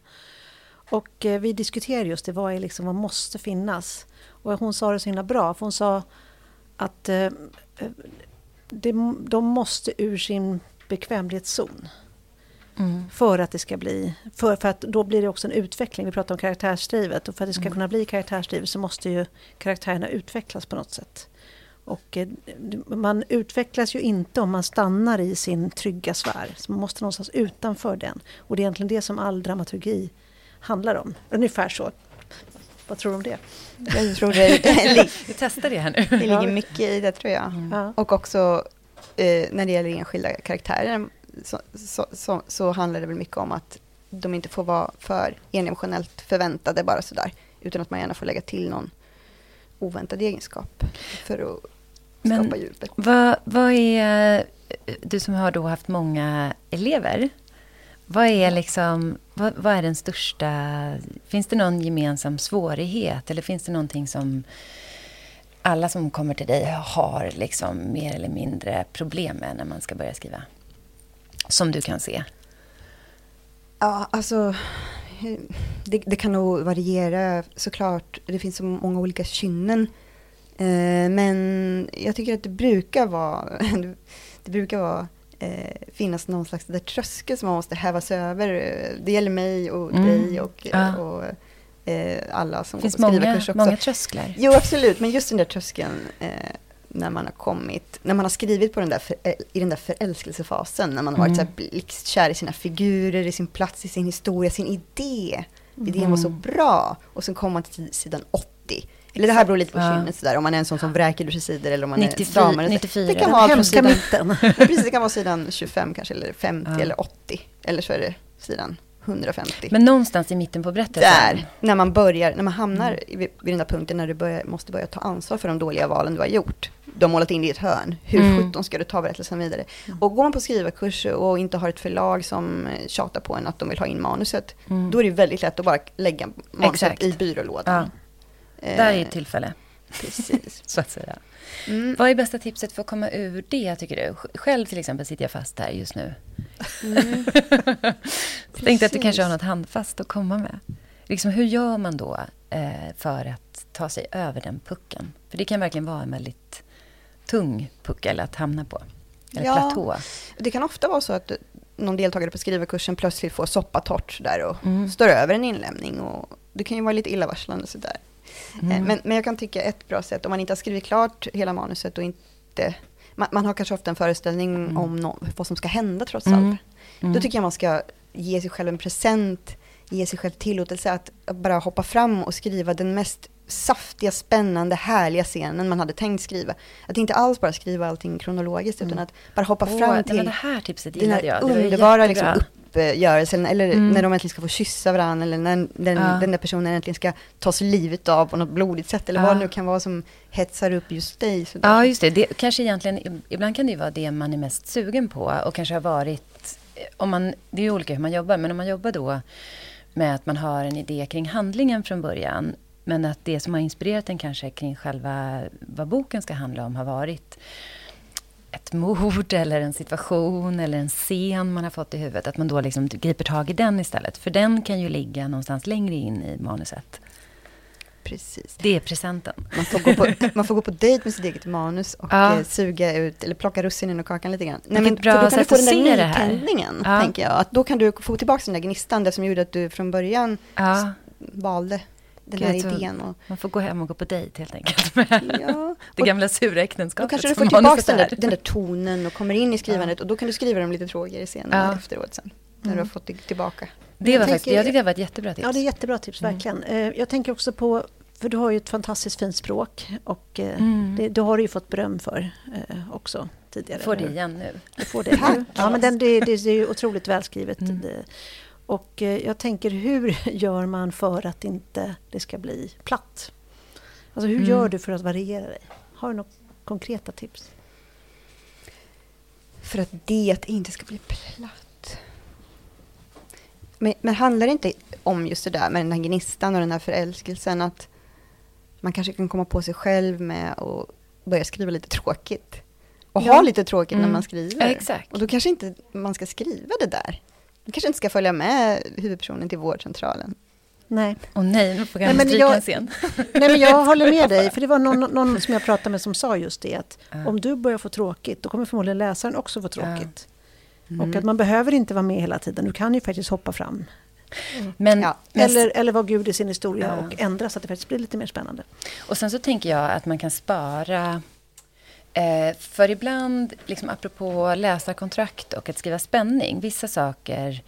Och eh, vi diskuterade just det, vad, är liksom, vad måste finnas? Och hon sa det så himla bra, för hon sa att eh, det, de måste ur sin bekvämlighetszon. Mm. För att det ska bli, för, för att då blir det också en utveckling. Vi pratar om karaktärsdrivet och för att det ska mm. kunna bli karaktärsdrivet så måste ju karaktärerna utvecklas på något sätt. Och eh, man utvecklas ju inte om man stannar i sin trygga sfär. Så man måste någonstans utanför den. Och det är egentligen det som all dramaturgi handlar om. Ungefär så. Vad tror du om det? Jag tror det, *laughs* Vi testar det här nu. Det ligger mycket i det tror jag. Mm. Och också eh, när det gäller enskilda karaktärer så, så, så, så, handlar det väl mycket om att de inte får vara för enemotionellt förväntade bara sådär. Utan att man gärna får lägga till någon oväntad egenskap för att Men skapa djupet. Vad, vad är, du som har då haft många elever, vad är, liksom, vad, vad, är den största... Finns det någon gemensam svårighet? Eller finns det någonting som alla som kommer till dig har liksom mer eller mindre problem med när man ska börja skriva? Som du kan se? Ja, alltså... Det, det kan nog variera såklart. Det finns så många olika kynnen. Eh, men jag tycker att det brukar vara... *laughs* Det brukar vara eh, finnas någon slags där tröskel som man måste häva sig över. Det gäller mig och mm. dig och, ja. och eh, alla som finns går på skrivarkurs också. många trösklar. Jo, absolut. Men just den där tröskeln eh, när man har kommit, när man har skrivit på den där för, eh, i den där förälskelsefasen, när man har varit mm. så blixtkär i sina figurer, i sin plats, i sin historia, sin idé. Mm. Idén var så bra. Och sen kommer man till sidan 80 eller det här beror lite på ja. sådär, om man är en sån som vräker ur sig sidor eller om man 94, är stramare. 94. Det kan vara från sidan, *laughs* precis, det kan vara sidan 25 kanske, eller 50 ja. eller 80. Eller så är det sidan 150. Men någonstans i mitten på berättelsen? Där, när man börjar, när man hamnar mm. vid, vid den där punkten när du börjar, måste börja ta ansvar för de dåliga valen du har gjort. Du har målat in det i ett hörn. Hur mm. sjutton ska du ta berättelsen vidare? Mm. Och går man på skrivarkurs och inte har ett förlag som tjatar på en att de vill ha in manuset, mm. då är det väldigt lätt att bara lägga manuset Exakt. i byrålådan. Ja. Där är ett tillfälle. Precis. *laughs* så att säga. Mm. Vad är bästa tipset för att komma ur det, tycker du? Själv till exempel sitter jag fast här just nu. Mm. *laughs* tänkte att du kanske har något handfast att komma med. Liksom, hur gör man då eh, för att ta sig över den pucken? För det kan verkligen vara en väldigt tung puckel att hamna på. Eller ja, platå. Det kan ofta vara så att någon deltagare på skrivarkursen plötsligt får soppatorrt där och mm. står över en inlämning. Och det kan ju vara lite illavarslande sådär. Mm. Eh, men, men jag kan tycka ett bra sätt, om man inte har skrivit klart hela manuset och inte... Man, man har kanske ofta en föreställning mm. om no, vad som ska hända trots mm. allt. Mm. Då tycker jag man ska ge sig själv en present, ge sig själv tillåtelse att bara hoppa fram och skriva den mest saftiga, spännande, härliga scenen man hade tänkt skriva. Att inte alls bara skriva allting kronologiskt, mm. utan att bara hoppa oh, fram till det här tipset den här jag. underbara liksom, uppgörelsen, eller mm. när de äntligen ska få kyssa varandra, eller när den, ja. den där personen äntligen ska ta sig livet av på något blodigt sätt, eller ja. vad det nu kan vara som hetsar upp just dig. Sådär. Ja, just det. det. Kanske egentligen, ibland kan det ju vara det man är mest sugen på, och kanske har varit, om man, det är ju olika hur man jobbar, men om man jobbar då med att man har en idé kring handlingen från början, men att det som har inspirerat en kanske kring själva vad boken ska handla om har varit ett mord eller en situation eller en scen man har fått i huvudet. Att man då liksom griper tag i den istället. För den kan ju ligga någonstans längre in i manuset. Precis. Det är presenten. Man får gå på, man får gå på dejt med sitt eget manus och ja. Eh, suga ut, eller plocka russinen ur kakan lite grann. Nej, men, bra för då kan du få den där nytändningen, ja. tänker jag. Att då kan du få tillbaka den där gnistan, det som gjorde att du från början ja. valde den här idén. Och... Man får gå hem och gå på dejt helt enkelt *laughs* med ja. det gamla sura äktenskapet. Då kanske du får tillbaka den där, den där, tonen och kommer in i skrivandet ja. och då kan du skriva dem lite tråkigare scener ja. efteråt sen. När mm. du har fått det tillbaka. Det var jag, faktiskt, jag tyckte det var ett jättebra tips. Ja, det är jättebra tips, mm. verkligen. Mm. Jag tänker också på, för du har ju ett fantastiskt fint språk och eh, mm. det, det har du ju fått beröm för eh, också tidigare. Får det igen nu. Du får det *laughs* nu. Ja, men den, det, det, är ju otroligt välskrivet. Mm. Och eh, jag tänker, hur *laughs* gör man för att inte det ska bli platt? Alltså hur mm. gör du för att variera dig? Har du några konkreta tips? För att det inte ska bli platt. Men, men handlar det inte om just det där med den här gnistan och den här förälskelsen att man kanske kan komma på sig själv med att börja skriva lite tråkigt. Och ja. ha lite tråkigt mm. när man skriver. Ja, exakt. Och då kanske inte man ska skriva det där. Du kanske inte ska följa med huvudpersonen till vårdcentralen. Nej. Och nej, nu får jag nej, stryka en scen. Nej, men jag håller med dig. *laughs* För det var någon, någon som jag pratade med som sa just det. Att uh. om du börjar få tråkigt, då kommer förmodligen läsaren också få tråkigt. Mm. Och att man behöver inte vara med hela tiden. Du kan ju faktiskt hoppa fram. Mm. Men, ja. eller, eller vara Gud i sin historia ja. och ändra så att det faktiskt blir lite mer spännande. Och sen så tänker jag att man kan spara Eh, för ibland, liksom apropå läsarkontrakt och att skriva spänning, vissa saker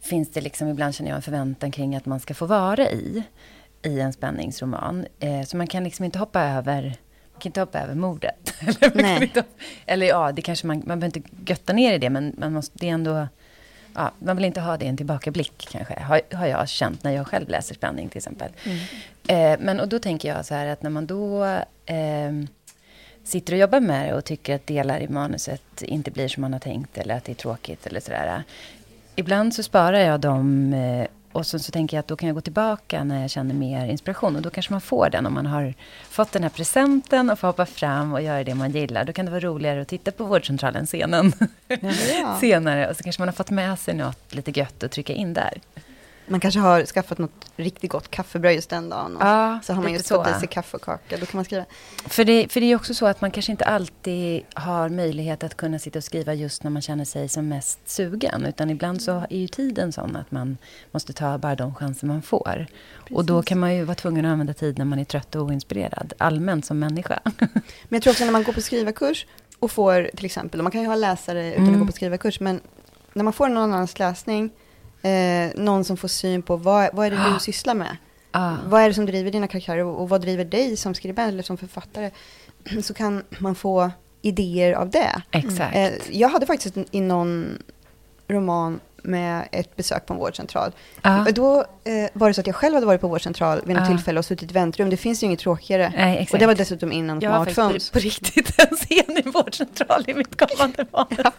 finns det liksom, ibland känner jag en förväntan kring att man ska få vara i, i en spänningsroman. Eh, så man kan liksom inte hoppa över man kan inte hoppa över mordet. *laughs* eller, inte, eller ja, det kanske man, man behöver inte götta ner i det, men man måste, det är ändå... Ja, man vill inte ha det i en tillbakablick kanske, har, har jag känt när jag själv läser spänning till exempel. Mm. Eh, men och då tänker jag så här att när man då eh, sitter och jobbar med det och tycker att delar i manuset inte blir som man har tänkt eller att det är tråkigt eller sådär. Ibland så sparar jag dem eh, och så, så tänker jag att då kan jag gå tillbaka när jag känner mer inspiration. Och då kanske man får den om man har fått den här presenten och får hoppa fram och göra det man gillar. Då kan det vara roligare att titta på vårdcentralen-scenen ja. *laughs* senare. Och så kanske man har fått med sig något lite gött att trycka in där. Man kanske har skaffat något riktigt gott kaffebröd just den dagen. Ja, så har man just fått i sig kaffe och kaka. Då kan man skriva. För det, för det är också så att man kanske inte alltid har möjlighet att kunna sitta och skriva just när man känner sig som mest sugen. Utan ibland så är ju tiden sån att man måste ta bara de chanser man får. Precis. Och då kan man ju vara tvungen att använda tid när man är trött och oinspirerad. Allmänt som människa. Men jag tror också när man går på skrivarkurs och får till exempel, man kan ju ha läsare utan mm. att gå på skrivarkurs, men när man får någon annans läsning eh, någon som får syn på vad, vad är det du sysslar med? Ah. Vad är det som driver dina karaktärer och, och vad driver dig som skribent eller som författare? *clears throat* Så kan man få idéer av det. Exakt. Eh, jag hade faktiskt i någon roman med ett besök på en vårdcentral. Uh. Då eh, var det så att jag själv hade varit på vårdcentral vid något uh. tillfälle och suttit i väntrum. Det finns ju inget tråkigare. Nej, och det var dessutom innan jag smartphones. Jag har faktiskt på, på riktigt en scen i vårdcentral i mitt kommande *laughs* manus.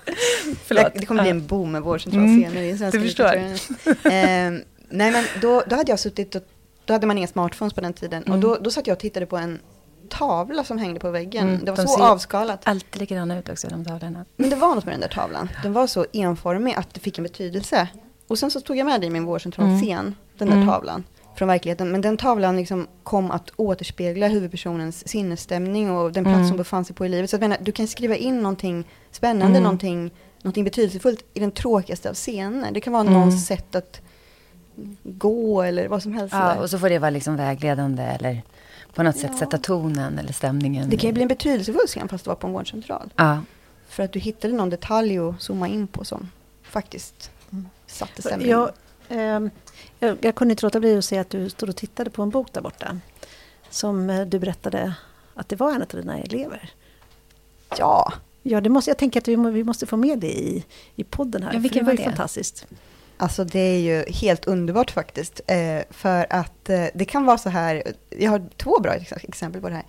ja. Det kommer bli en boom med vårdcentralscener mm. i svenska Du förstår. eh, nej, men då, då hade jag suttit och då hade man inga smartphones på den tiden. Mm. Och då, då satt jag och tittade på en tavla som hängde på väggen. Mm, det var de så avskalat. alltid likadana ut också, de tavlorna. Men det var något med den där tavlan. Den var så enformig att det fick en betydelse. Och sen så tog jag med det i min vårdcentralscen, mm. den där mm. tavlan från verkligheten. Men den tavlan liksom kom att återspegla huvudpersonens sinnesstämning och den plats mm. som befann sig på i livet. Så att, menar, du kan skriva in någonting spännande, mm. någonting, någonting betydelsefullt i den tråkigaste av scener. Det kan vara mm. någons sätt att gå eller vad som helst. Ja, och så får det vara liksom vägledande eller på något sätt sätta tonen eller stämningen. Det kan ju bli en betydelsefull scen fast det var på en vårdcentral. Ja. För att du hittade någon detalj att zooma in på som faktiskt mm. satte stämningen. Jag, eh, jag, jag kunde inte låta bli att se att du stod och tittade på en bok där borta. Som eh, du berättade att det var en av dina elever. Ja. Ja, det måste, jag tänker att vi, vi måste få med det i, i podden här. Ja, vilken för det var, var det? fantastiskt. Alltså det är ju helt underbart faktiskt. Eh, för att eh, det kan vara så här, jag har två bra exempel på det här.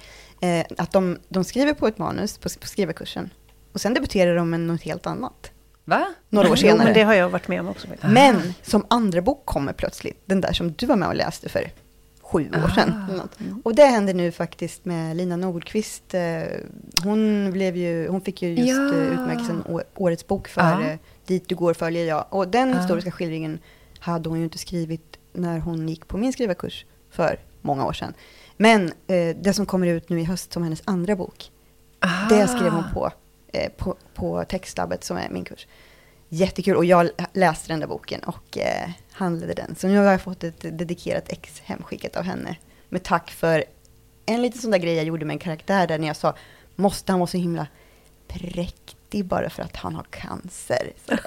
Eh, att de, de skriver på ett manus på, på skrivarkursen och sen debuterar de med något helt annat. Va? Några år senare. Jo, men det har jag varit med om också. Men som andra bok kommer plötsligt, den där som du var med och läste för sju år sedan. Mm. Och det händer nu faktiskt med Lina Nordqvist. Eh, hon, blev ju, hon fick ju just ja. Eh, utmärkelsen Årets bok för ja. Dit du går följer jag. Och den ja. historiska skildringen hade hon ju inte skrivit när hon gick på min skrivarkurs för många år sedan. Men eh, det som kommer ut nu i höst som hennes andra bok, Aha. det skrev hon på, eh, på, på Textlabbet som är min kurs. Jättekul och jag läste den där boken och eh, handlade den. Så nu har jag fått ett dedikerat ex hemskickat av henne med tack för en liten sån där grej jag gjorde med en karaktär där när jag sa måste han vara så himla präktig bara för att han har cancer. *laughs*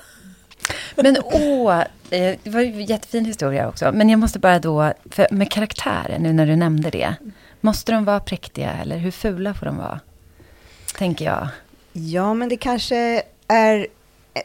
Men åh, det var ju en jättefin historia också. Men jag måste bara då, med karaktären nu när du nämnde det. Måste de vara präktiga eller hur fula får de vara? Tänker jag. Ja, men det kanske är...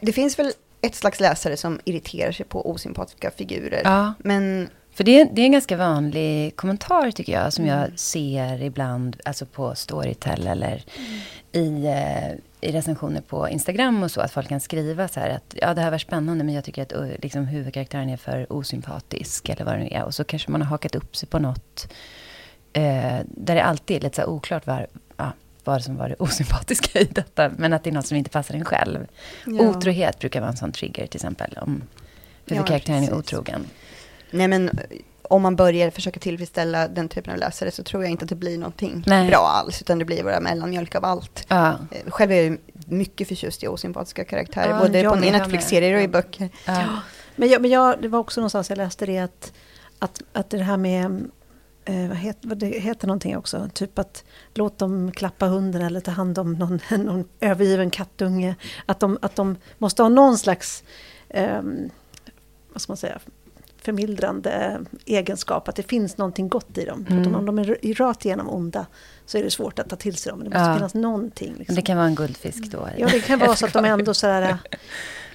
Det finns väl ett slags läsare som irriterar sig på osympatiska figurer. Ja. Men för det, det är en ganska vanlig kommentar tycker jag, som jag mm. ser ibland, alltså på Storytel eller mm. i, eh, i recensioner på Instagram och så, att folk kan skriva så här att ja, det här var spännande, men jag tycker att uh, liksom, huvudkaraktären är för osympatisk, eller vad det nu är. Och så kanske man har hakat upp sig på något, eh, där det alltid är lite så oklart var, ja, vad som var det *laughs* osympatiska i detta, men att det är något som inte passar en själv. Ja. Otrohet brukar vara en sån trigger, till exempel, om huvudkaraktären ja, är otrogen. Nej men om man börjar försöka tillfredsställa den typen av läsare så tror jag inte att det blir någonting Nej. bra alls, utan det blir bara mellanmjölk av allt. Ja. Eh, själv är jag mycket förtjust i osympatiska karaktärer, ja, både på Netflix-serier och i böcker. Ja. Men, jag, men jag, det var också någonstans jag läste det att, att, att det här med eh, vad, heter, vad det heter någonting också, typ att låt dem klappa hunden eller ta hand om någon, *laughs* någon övergiven kattunge. Att de, att de måste ha någon slags, eh, vad ska man säga, förmildrande egenskap, att det finns någonting gott i dem. Mm. om de är rakt igenom onda så är det svårt att ta till sig dem. Det måste ja. finnas någonting. Liksom. Det kan vara en guldfisk då? Ja, det kan vara så att de ändå sådär... *laughs*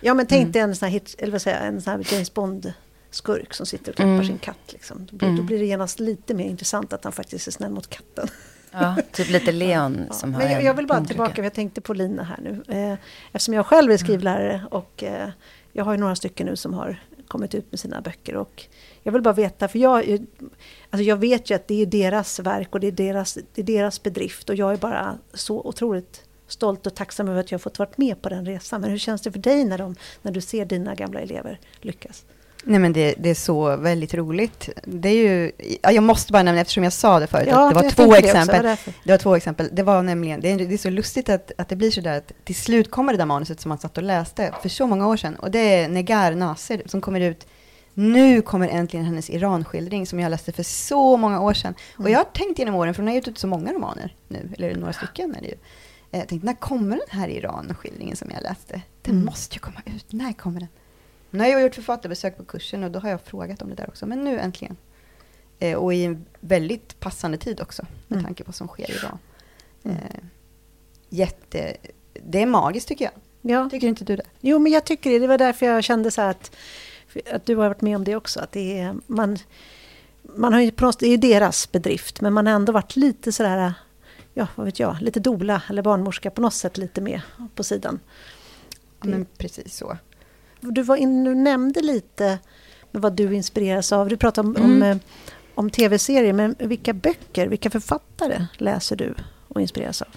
Ja, men tänk mm. dig en sån här, hit, eller vad säger, en sån här James Bond skurk som sitter och klappar mm. sin katt. Liksom. Då, blir, mm. då blir det genast lite mer intressant att han faktiskt är snäll mot katten. Ja, typ lite *laughs* Leon ja. som har Men jag, jag vill bara tillbaka, för jag tänkte på Lina här nu. Eh, eftersom jag själv är skrivlärare och eh, jag har ju några stycken nu som har kommit ut med sina böcker. Och jag vill bara veta, för jag, alltså jag vet ju att det är deras verk och det är deras, det är deras bedrift och jag är bara så otroligt stolt och tacksam över att jag fått vara med på den resan. Men hur känns det för dig när, de, när du ser dina gamla elever lyckas? Nej men det, det, är så väldigt roligt. Det är ju, jag måste bara nämna, eftersom jag sa det förut, ja, att det var två exempel. Det, det, var två exempel. Det var nämligen, det är, det är så lustigt att, att det blir så där att till slut kommer det där manuset som man satt och läste för så många år sedan. Och det är Negar Nasser som kommer ut nu kommer äntligen hennes Iranskildring som jag läste för så många år sedan. Mm. Och jag har tänkt genom åren, för hon har gett ut så många romaner nu, eller några stycken är det ju. Jag tänkte, när kommer den här Iranskildringen som jag läste? Den mm. måste ju komma ut, när kommer den? Nu har jag gjort författarbesök på kursen och då har jag frågat om det där också, men nu äntligen. Eh, och i en väldigt passande tid också, med mm. tanke på vad som sker idag. Mm. Eh, jätte... Det är magiskt tycker jag. Ja. Tycker inte du det? Jo, men jag tycker det. Det var därför jag kände så att, att du har varit med om det också. Att det är, man, man har ju det är deras bedrift, men man har ändå varit lite sådär, ja vad vet jag, lite dola eller barnmorska på något sätt lite med på sidan. Ja, men precis så du, var in, du nämnde lite med vad du inspireras av. Du pratade om, mm. om, eh, om tv-serier, men vilka böcker, vilka författare läser du och inspireras av?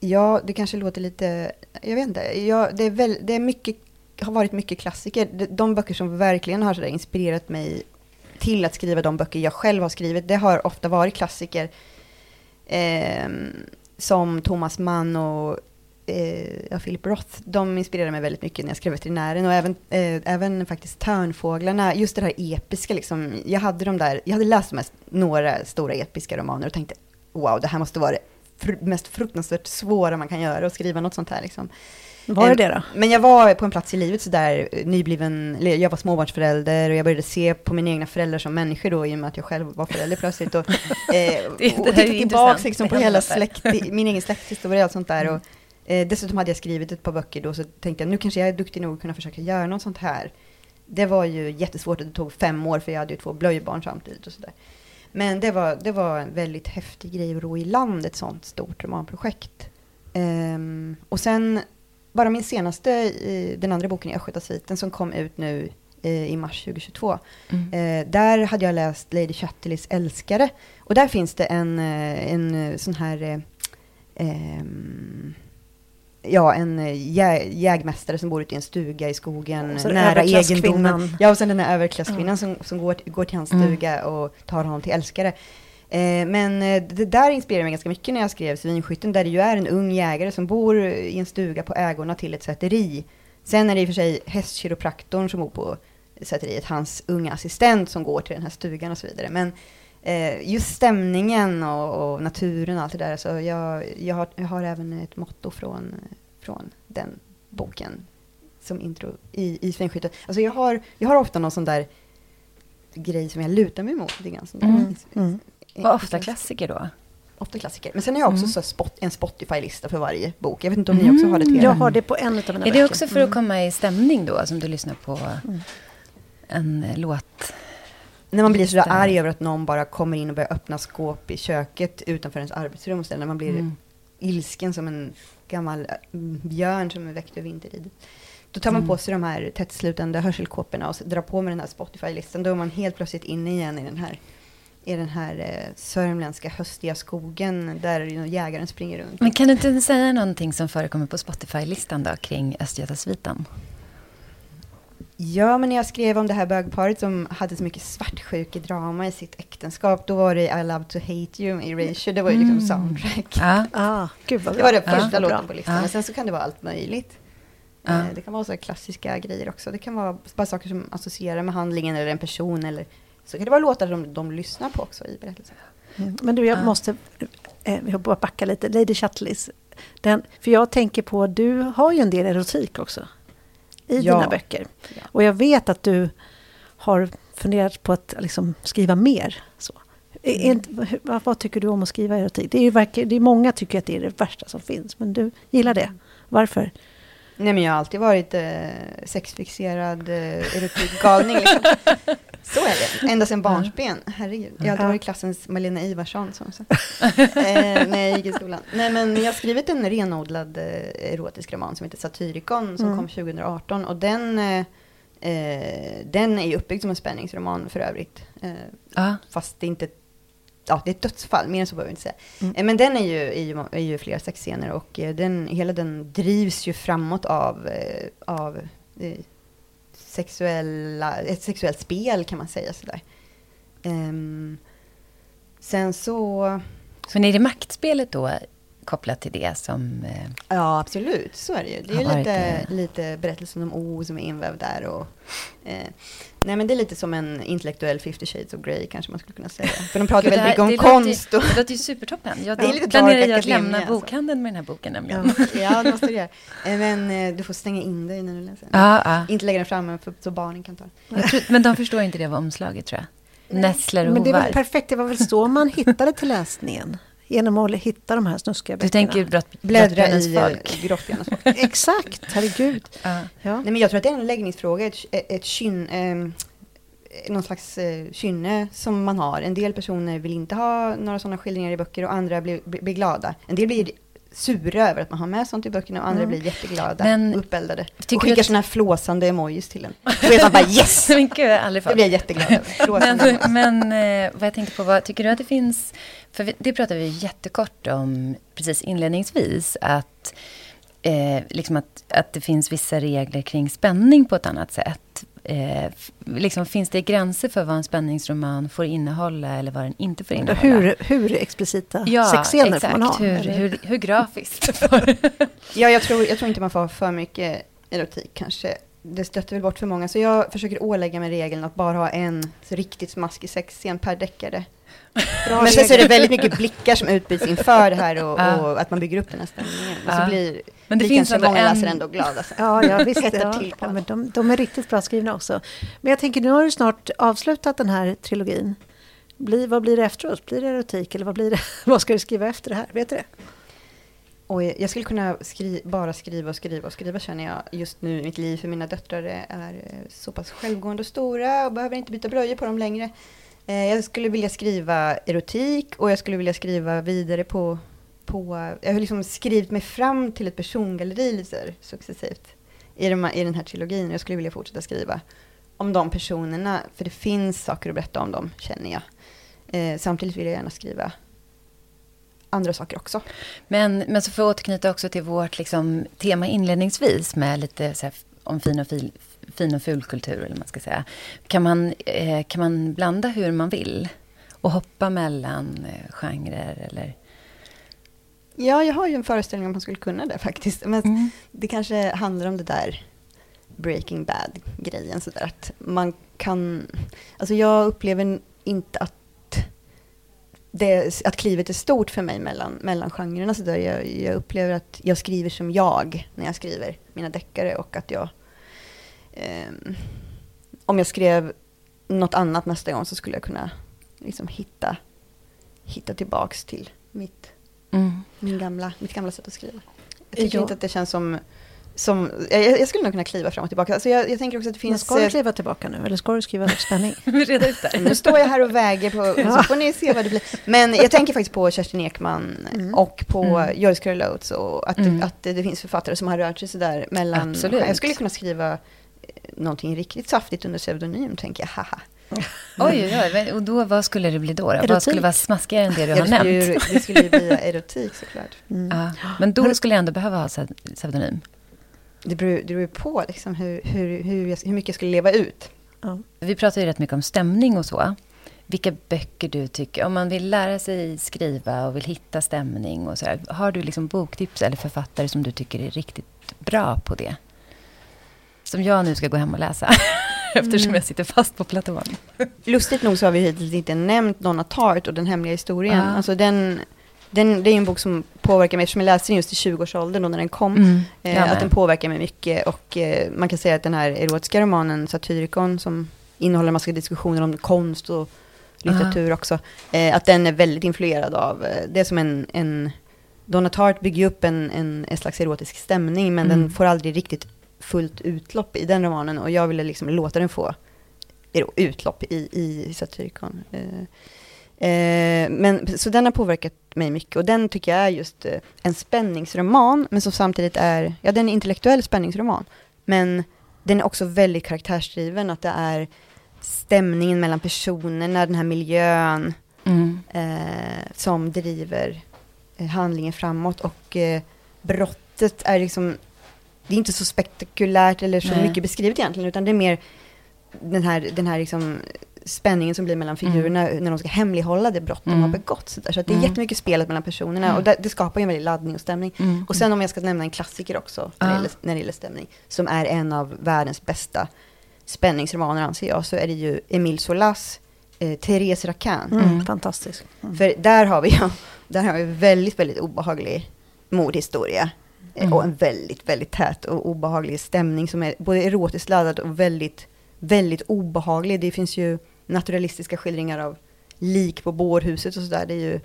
Ja, det kanske låter lite... Jag vet inte. Ja, det, är väl, det är mycket, har varit mycket klassiker. De, de böcker som verkligen har inspirerat mig till att skriva de böcker jag själv har skrivit, det har ofta varit klassiker. Eh, som Thomas Mann och eh, ja, Philip Roth, de inspirerade mig väldigt mycket när jag skrev Veterinären och även, eh, även faktiskt Törnfåglarna, just det här episka liksom. Jag hade de där, jag hade läst mest, några stora episka romaner och tänkte wow, det här måste vara det fr mest fruktansvärt svåra man kan göra, att skriva något sånt här liksom. Var det det då? Men jag var på en plats i livet sådär nybliven, jag var småbarnsförälder och jag började se på mina egna föräldrar som människor då i och med att jag själv var förälder plötsligt. Och, *laughs* eh, och titta tillbaka liksom, på hela släkt, min egen släkthistoria och allt sånt där. Mm. Och, Eh, dessutom hade jag skrivit ett par böcker då, så tänkte jag nu kanske jag är duktig nog att kunna försöka göra något sånt här. Det var ju jättesvårt, det tog fem år för jag hade ju två blöjbarn samtidigt och sådär. Men det var, det var en väldigt häftig grej att ro i land ett sånt stort romanprojekt. Um, och sen, bara min senaste, den andra boken i Östgötasviten som kom ut nu eh, i mars 2022. Mm. Eh, där hade jag läst Lady Chatterleys Älskare. Och där finns det en, eh, en sån här eh, ehm, ja, en eh, jä jägmästare som bor ute i en stuga i skogen nära egendomen. Ja, och sen den här överklasskvinnan ja. som, som går, går till hans mm. stuga mm. och tar honom till älskare. Eh, men eh, det där inspirerade mig ganska mycket när jag skrev Svinskytten, där det ju är en ung jägare som bor i en stuga på ägorna till ett säteri. Sen är det i och för sig hästkiropraktorn som bor på säteriet, hans unga assistent som går till den här stugan och så vidare. Men eh, just stämningen och, och, naturen och allt det där. Så jag, jag, har, jag har även ett motto från, från den boken som intro i, i Svinskyttet. Alltså jag har, jag har ofta någon sån där grej som jag lutar mig mot. Det är mm. Mm. Vad ofta klassiker då? Ofta klassiker. Men sen har jag också mm. så spot, en Spotify-lista för varje bok. Jag vet inte om ni också har det till Jag har det på en av mina böcker. Är det också för att mm. komma i stämning då, som du lyssnar på mm. en låt? När man blir så arg över att någon bara kommer in och börjar öppna skåp i köket utanför ens arbetsrum och när man blir mm. ilsken som en gammal äh, björn som är väckt ur vintertid. Då tar man mm. på sig de här tättslutande hörselkåporna och drar på med den här Spotify-listan. Då är man helt plötsligt inne igen i den här, i den här eh, sörmländska höstiga skogen där jägaren springer runt. Men kan du inte säga någonting som förekommer på Spotify-listan då kring Östgötasviten? Ja, men när jag skrev om det här bögparet som hade så mycket svartsjukedrama i sitt äktenskap, då var det I love to hate you i Erasure, det var ju liksom soundtrack. Ja. Ah, gud vad Det bra. var den första Ja, låten på listan, Ja. men sen så kan det vara allt möjligt. Eh, Det kan vara så här klassiska grejer också. Det kan vara bara saker som associerar med handlingen eller en person eller så kan det vara låtar som de lyssnar på också i berättelsen. Mm. Men du, jag Ja. måste eh, jag bara backa lite. Lady Chatterleys. Den, för jag tänker på, du har ju en del erotik också. I Ja. dina böcker. Ja. Och jag vet att du har funderat på att liksom, skriva mer. Så. Är Mm. vad, vad tycker du om att skriva erotik? Det är ju det är många tycker att det är det värsta som finns. Men du gillar det. Varför? Nej men jag har alltid varit eh, sexfixerad eh, erotikgalning. Liksom. *laughs* Så är det, *laughs* ända sedan barnsben. Herregud. Jag alltid Ja. varit klassens Malena Ivarsson. Som så. eh, när jag gick i skolan. Nej men jag har skrivit en renodlad eh, erotisk roman som heter Satyricon som Mm. kom 2018. Och den, eh, eh, den är ju uppbyggd som en spänningsroman för övrigt. Eh, Ja. fast det är inte Ja, det är ett dödsfall, mer än så behöver jag inte säga. Mm. Men den är ju, är ju, är ju flera sexscener och den, hela den drivs ju framåt av, av sexuella, ett sexuellt spel kan man säga sådär. Um, sen så, Men är det maktspelet då kopplat till det som... Eh, ja absolut, så är det ju. Det är ju lite, det. lite berättelsen om O som är invävd där och eh, Nej men det är lite som en intellektuell 50 shades of Grey kanske man skulle kunna säga. *laughs* För de pratar Det väldigt mycket det om låter ju- konst och Det låter ju supertoppen. Jag *laughs* Det är lite planerar ju att lämna alltså. bokhandeln med den här boken nämligen. Ja. Ja, det måste du göra. *laughs* Eh, Men eh, du får stänga in dig när du läser. Ja, ja. Inte lägga den framme för, så barnen kan ta den. Jag tror, men de förstår inte det var omslaget tror jag. Nässlor och Men det är väl perfekt, det var väl så man hittade till läsningen. Genom att hitta de här snuskiga Du böckerna. tänker brott, Bläddra i folk. grottbjörnens *laughs* folk. Exakt, herregud. Ja. Ja. Nej, men jag tror att det är en läggningsfråga, ett, ett kyn, eh, någon slags eh, kynne som man har. En del personer vill inte ha några sådana skildringar i böcker och andra blir, blir, blir glada. En del blir sura över att man har med sånt i böckerna och andra Mm. blir jätteglada Men uppeldade. Och skickar sådana här flåsande emojis till en. Då vet man bara yes! *laughs* Men gud, jag aldrig Det fått. blir jag jätteglad över. *laughs* Men, men eh, vad jag tänkte på var, tycker du att det finns, för det pratade vi jättekort om precis inledningsvis, att, eh, liksom att, att det finns vissa regler kring spänning på ett annat sätt. Eh, liksom, finns det gränser för vad en spänningsroman får innehålla eller vad den inte får innehålla? Hur, hur explicita sexscener får man ha? Hur, hur, hur grafiskt? *laughs* Ja, jag tror, jag tror inte man får ha för mycket erotik kanske. Det stöter väl bort för många. Så jag försöker ålägga mig regeln att bara ha en riktigt smaskig sexscen per deckare. Bra Men sen så är det väldigt mycket blickar som utbyts inför det här och, Ja. och att man bygger upp den här stämningen. Och Ja. så blir, Men det blir finns kanske ändå många en- läsare ändå glada sen. Ja, ja visst. Ja, till ja, men de, de är riktigt bra skrivna också. Men jag tänker, nu har du snart avslutat den här trilogin. Blir, vad blir det efteråt? Blir det erotik eller vad blir det? *laughs* vad ska du skriva efter det här? Vet du det? Och jag skulle kunna skri bara skriva och skriva och skriva känner jag just nu i mitt liv. För mina döttrar är så pass självgående och stora och behöver inte byta blöjor på dem längre. Eh, jag skulle vilja skriva erotik och jag skulle vilja skriva vidare på... på jag har liksom skrivit mig fram till ett persongalleri successivt i, de, i den här trilogin. Jag skulle vilja fortsätta skriva om de personerna, för det finns saker att berätta om dem, känner jag. Eh, samtidigt vill jag gärna skriva andra saker också. Men, men så får jag återknyta också till vårt liksom, tema inledningsvis med lite så här, om fin och, fil, fin och fulkultur, eller vad man ska säga. Kan man, eh, kan man blanda hur man vill och hoppa mellan eh, genrer eller... Ja, jag har ju en föreställning om man skulle kunna det faktiskt. Men Mm. det kanske handlar om det där Breaking Bad-grejen. Att man kan... Alltså jag upplever inte att, det, att klivet är stort för mig mellan, mellan genrerna. Så där. Jag, jag upplever att jag skriver som jag när jag skriver mina deckare och att jag... ehm, om jag skrev något annat nästa gång så skulle jag kunna liksom hitta, hitta tillbaks till mitt Mm. min gamla, mitt gamla sätt att skriva. Jag tycker Ja. inte att det känns som... som jag, jag skulle nog kunna kliva fram och tillbaka. Alltså jag, jag tänker också att det Men finns... ska du eh, kliva tillbaka nu eller ska du skriva spänning? *laughs* Reda ut det. nu står jag här och väger på, *laughs* så får ni se vad det blir. Men jag tänker faktiskt på Kerstin Ekman Mm. och på Mm. Joyce Carol Oates och att, Mm. det, att det, det finns författare som har rört sig sådär mellan... Absolut. Jag skulle kunna skriva eh, någonting riktigt saftigt under pseudonym, tänker jag. Haha. *laughs* Oj, oj, oj. Och då, vad skulle det bli då? då? Erotik. Vad skulle vara smaskigare än det du Ja, har nämnt? ju, det skulle ju bli *laughs* erotik såklart. Mm. Ja. Men då skulle jag ändå behöva ha pse- pseudonym. det beror, det beror på liksom hur, hur, hur, jag, hur mycket jag skulle leva ut. Ja. Vi pratar ju rätt mycket om stämning och så. Vilka böcker du tycker, om man vill lära sig skriva och vill hitta stämning och så här, Har du liksom boktips eller författare som du tycker är riktigt bra på det? Som jag nu ska gå hem och läsa. *laughs* Eftersom mm. jag sitter fast på Platon. Lustigt nog så har vi hittills inte nämnt Donna Tartt och Den hemliga historien. Ah. Alltså den, den, det är en bok som påverkar mig, eftersom jag läste den just i 20-årsåldern då när den kom. Mm, eh, att den påverkar mig mycket. Och eh, man kan säga att den här erotiska romanen Satyricon, som innehåller en massa diskussioner om konst och litteratur uh. också, eh, att den är väldigt influerad av, eh, det är som en, en Donna Tartt bygger upp en, en, en slags erotisk stämning, men mm. den får aldrig riktigt fullt utlopp i den romanen. Och jag ville liksom låta den få utlopp i, i Satyricon. Eh, eh, men, så den har påverkat mig mycket. Och den tycker jag är just eh, en spänningsroman, men som samtidigt är, ja den är intellektuell spänningsroman. Men den är också väldigt karaktärsdriven, att det är stämningen mellan personerna, den här miljön, mm. eh, som driver handlingen framåt. Och brottet är liksom det är inte så spektakulärt eller så Nej. mycket beskrivet egentligen, utan det är mer den här, den här liksom spänningen som blir mellan figurerna mm. när de ska hemlighålla det brott mm. de har mm. begått. Så, så att det är mm. jättemycket spelet mellan personerna mm. och det, det, skapar ju en väldig laddning och stämning. Mm. Och sen om jag ska nämna en klassiker också när, det gäller, när det gäller stämning, som är en av världens bästa spänningsromaner anser jag, så är det ju Emile Solas eh, Therese Racan. Mm. Fantastisk. För där har vi ju *laughs* där har vi väldigt, väldigt obehaglig mordhistoria. Mm. Och en väldigt, väldigt tät och obehaglig stämning som är både erotiskt laddad och väldigt, väldigt obehaglig. Det finns ju naturalistiska skildringar av lik på bårhuset och sådär. Det är ju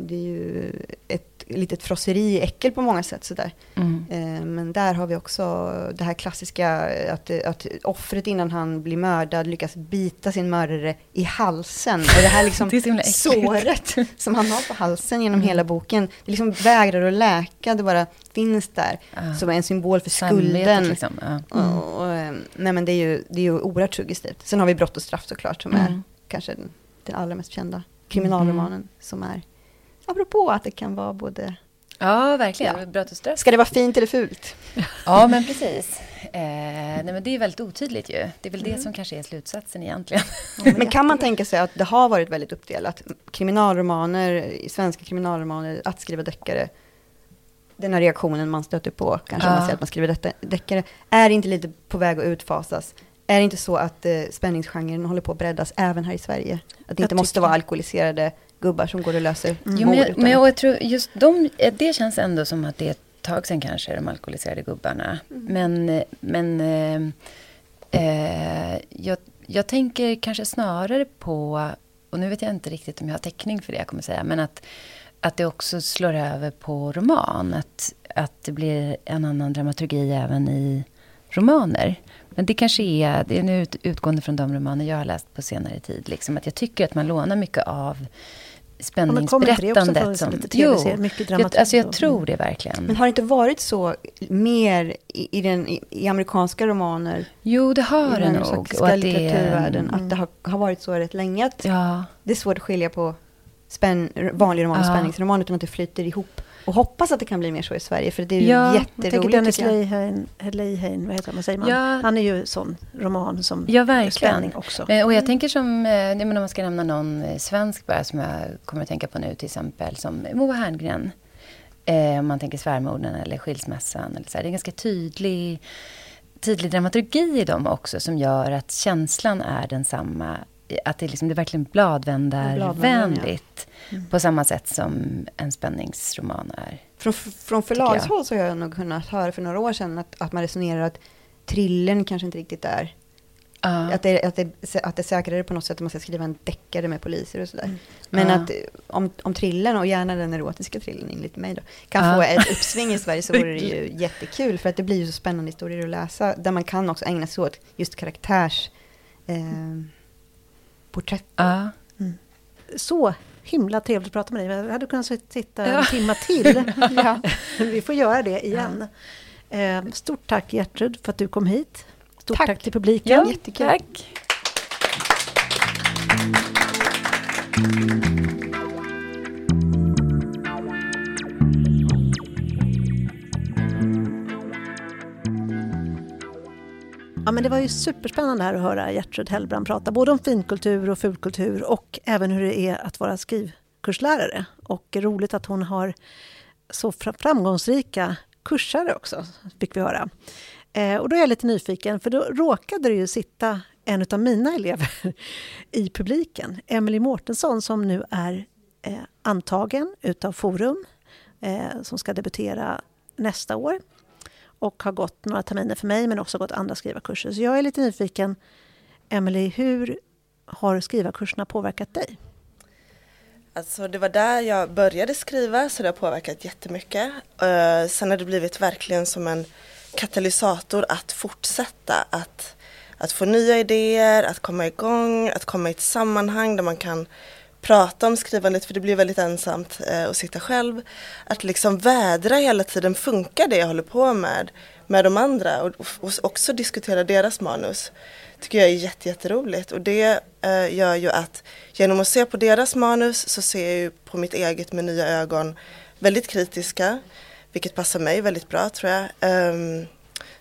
det är ju ett litet frosseri äckel på många sätt. Sådär. Mm. Eh, men där har vi också det här klassiska att, att offret innan han blir mördad lyckas bita sin mördare i halsen. Och det här *laughs* liksom det såret som han har på halsen genom mm. hela boken, det liksom vägrar att läka, det bara finns där. Uh. Som en symbol för skulden. Liksom. Uh. Mm. Och, och, eh, nej men det är ju, det är ju oerhört suggestivt. Sen har vi Brott och straff såklart, som är mm. kanske den, den allra mest kända kriminalromanen, mm. som är apropå att det kan vara både Ja, verkligen. Ja. Ska det vara fint eller fult? Ja, men precis. Eh, nej, men det är väldigt otydligt ju. Det är väl mm. det som kanske är slutsatsen egentligen. men *laughs* kan man tänka sig att det har varit väldigt uppdelat? Kriminalromaner, svenska kriminalromaner, att skriva deckare. Den här reaktionen man stöter på, kanske ja. man säger att man skriver deckare, är inte lite på väg att utfasas. Är det inte så att eh, spänningsgenren håller på att breddas även här i Sverige? Att det inte måste vara alkoholiserade gubbar som går och löser mm. jo, men, jag, men jag tror just de, eh, det känns ändå som att det är ett tag sedan kanske, de alkoholiserade gubbarna. Mm. Men, eh, men eh, eh, jag, jag tänker kanske snarare på, och nu vet jag inte riktigt om jag har täckning för det jag kommer säga, men att, att det också slår över på roman. Att, att det blir en annan dramaturgi även i romaner. Men det kanske är, det är nu utgående från de romaner jag har läst på senare tid. Liksom, att jag tycker att man lånar mycket av spänningsberättandet. Ja, som, jo, mycket jag, alltså jag tror det verkligen. Men har det inte varit så mer i, i, den, i, i amerikanska romaner? Jo, det har det nog. Och att litteraturvärlden, mm. att det har, har, varit så rätt länge. Att ja. Det är svårt att skilja på spänn, vanlig roman och ja. spänningsroman, utan att det flyter ihop. Och hoppas att det kan bli mer så i Sverige, för det är ju ja, jätteroligt. Jag Dennis Leiheim, vad heter man, säger man? Ja. Han är ju sån roman som ja, verkligen. också. Och jag mm. tänker som, eh, om man ska nämna någon eh, svensk bara som jag kommer att tänka på nu till exempel, som Moa Herngren. Eh, om man tänker svärmorden eller skilsmässan. Eller så här. Det är en ganska tydlig, tydlig dramaturgi i dem också som gör att känslan är densamma att det, liksom, det verkligen bladvändarvänligt. Ja. Mm. På samma sätt som en spänningsroman är. Från, från förlagshåll så har jag nog kunnat höra för några år sedan att, att man resonerar att thrillern kanske inte riktigt är Uh. Att, det, att, det, att det är säkrare på något sätt om man ska skriva en deckare med poliser och sådär. Mm. Men uh. att om, om thrillern, och gärna den erotiska thrillern enligt mig då, kan uh. få ett uppsving i Sverige så vore det ju *laughs* jättekul. För att det blir ju så spännande historier att läsa. Där man kan också ägna sig åt just karaktärs... Eh, porträtt. Ja. Mm. Så himla trevligt att prata med dig. Jag hade kunnat sitta en ja. timme till. *laughs* ja. Vi får göra det igen. Ja. Eh, stort tack Gertrud för att du kom hit. Stort tack, tack till publiken. Ja, Jättekul. Tack. Men det var ju superspännande här att höra Gertrud Hellbrand prata både om finkultur och fulkultur och även hur det är att vara skrivkurslärare. Och roligt att hon har så framgångsrika kursare också, fick vi höra. Eh, och då är jag lite nyfiken, för då råkade det ju sitta en av mina elever *laughs* i publiken, Emelie Mårtensson, som nu är eh, antagen utav Forum, eh, som ska debutera nästa år och har gått några terminer för mig, men också gått andra skrivarkurser. Så jag är lite nyfiken, Emelie, hur har skrivarkurserna påverkat dig? Alltså det var där jag började skriva så det har påverkat jättemycket. Uh, sen har det blivit verkligen som en katalysator att fortsätta, att, att få nya idéer, att komma igång, att komma i ett sammanhang där man kan prata om skrivandet för det blir väldigt ensamt eh, att sitta själv. Att liksom vädra hela tiden, funkar det jag håller på med med de andra och, och också diskutera deras manus tycker jag är jätteroligt och det eh, gör ju att genom att se på deras manus så ser jag ju på mitt eget med nya ögon väldigt kritiska, vilket passar mig väldigt bra tror jag. Um,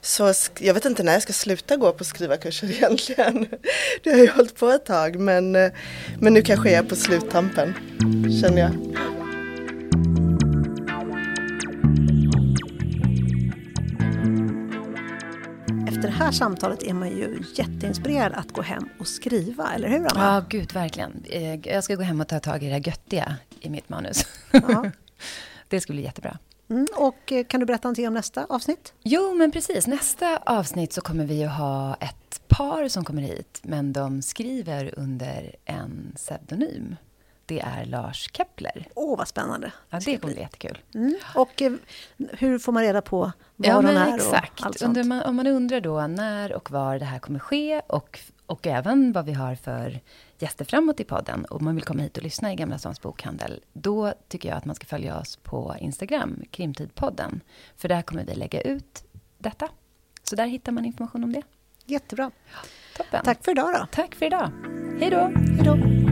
så jag vet inte när jag ska sluta gå på skrivarkurser *laughs* egentligen. Det har ju hållit på ett tag men, eh, men nu kanske jag är på sluttampen, känner jag. efter det här samtalet är man ju jätteinspirerad att gå hem och skriva, eller hur Anna? Ja, gud verkligen. Eh, jag ska gå hem och ta tag i det här göttiga i mitt manus. Ja. *laughs* det skulle bli jättebra. Mm, och eh, kan du berätta någonting om nästa avsnitt? Jo, men precis. Nästa avsnitt så kommer vi att ha ett par som kommer hit, men de skriver under en pseudonym det är Lars Kepler. Åh, oh, vad spännande. Ja, det kommer bli jättekul. Mm. Och eh, hur får man reda på var ja, men är exakt. och allt sånt? Om man undrar då när och var det här kommer ske och, och även vad vi har för gäster framåt i podden och man vill komma hit och lyssna i Gamla Stans bokhandel, då tycker jag att man ska följa oss på Instagram, Krimtidpodden. För där kommer vi lägga ut detta. Så där hittar man information om det. Jättebra. Toppen. Tack för idag då. Tack för idag. Hej då. Hej då.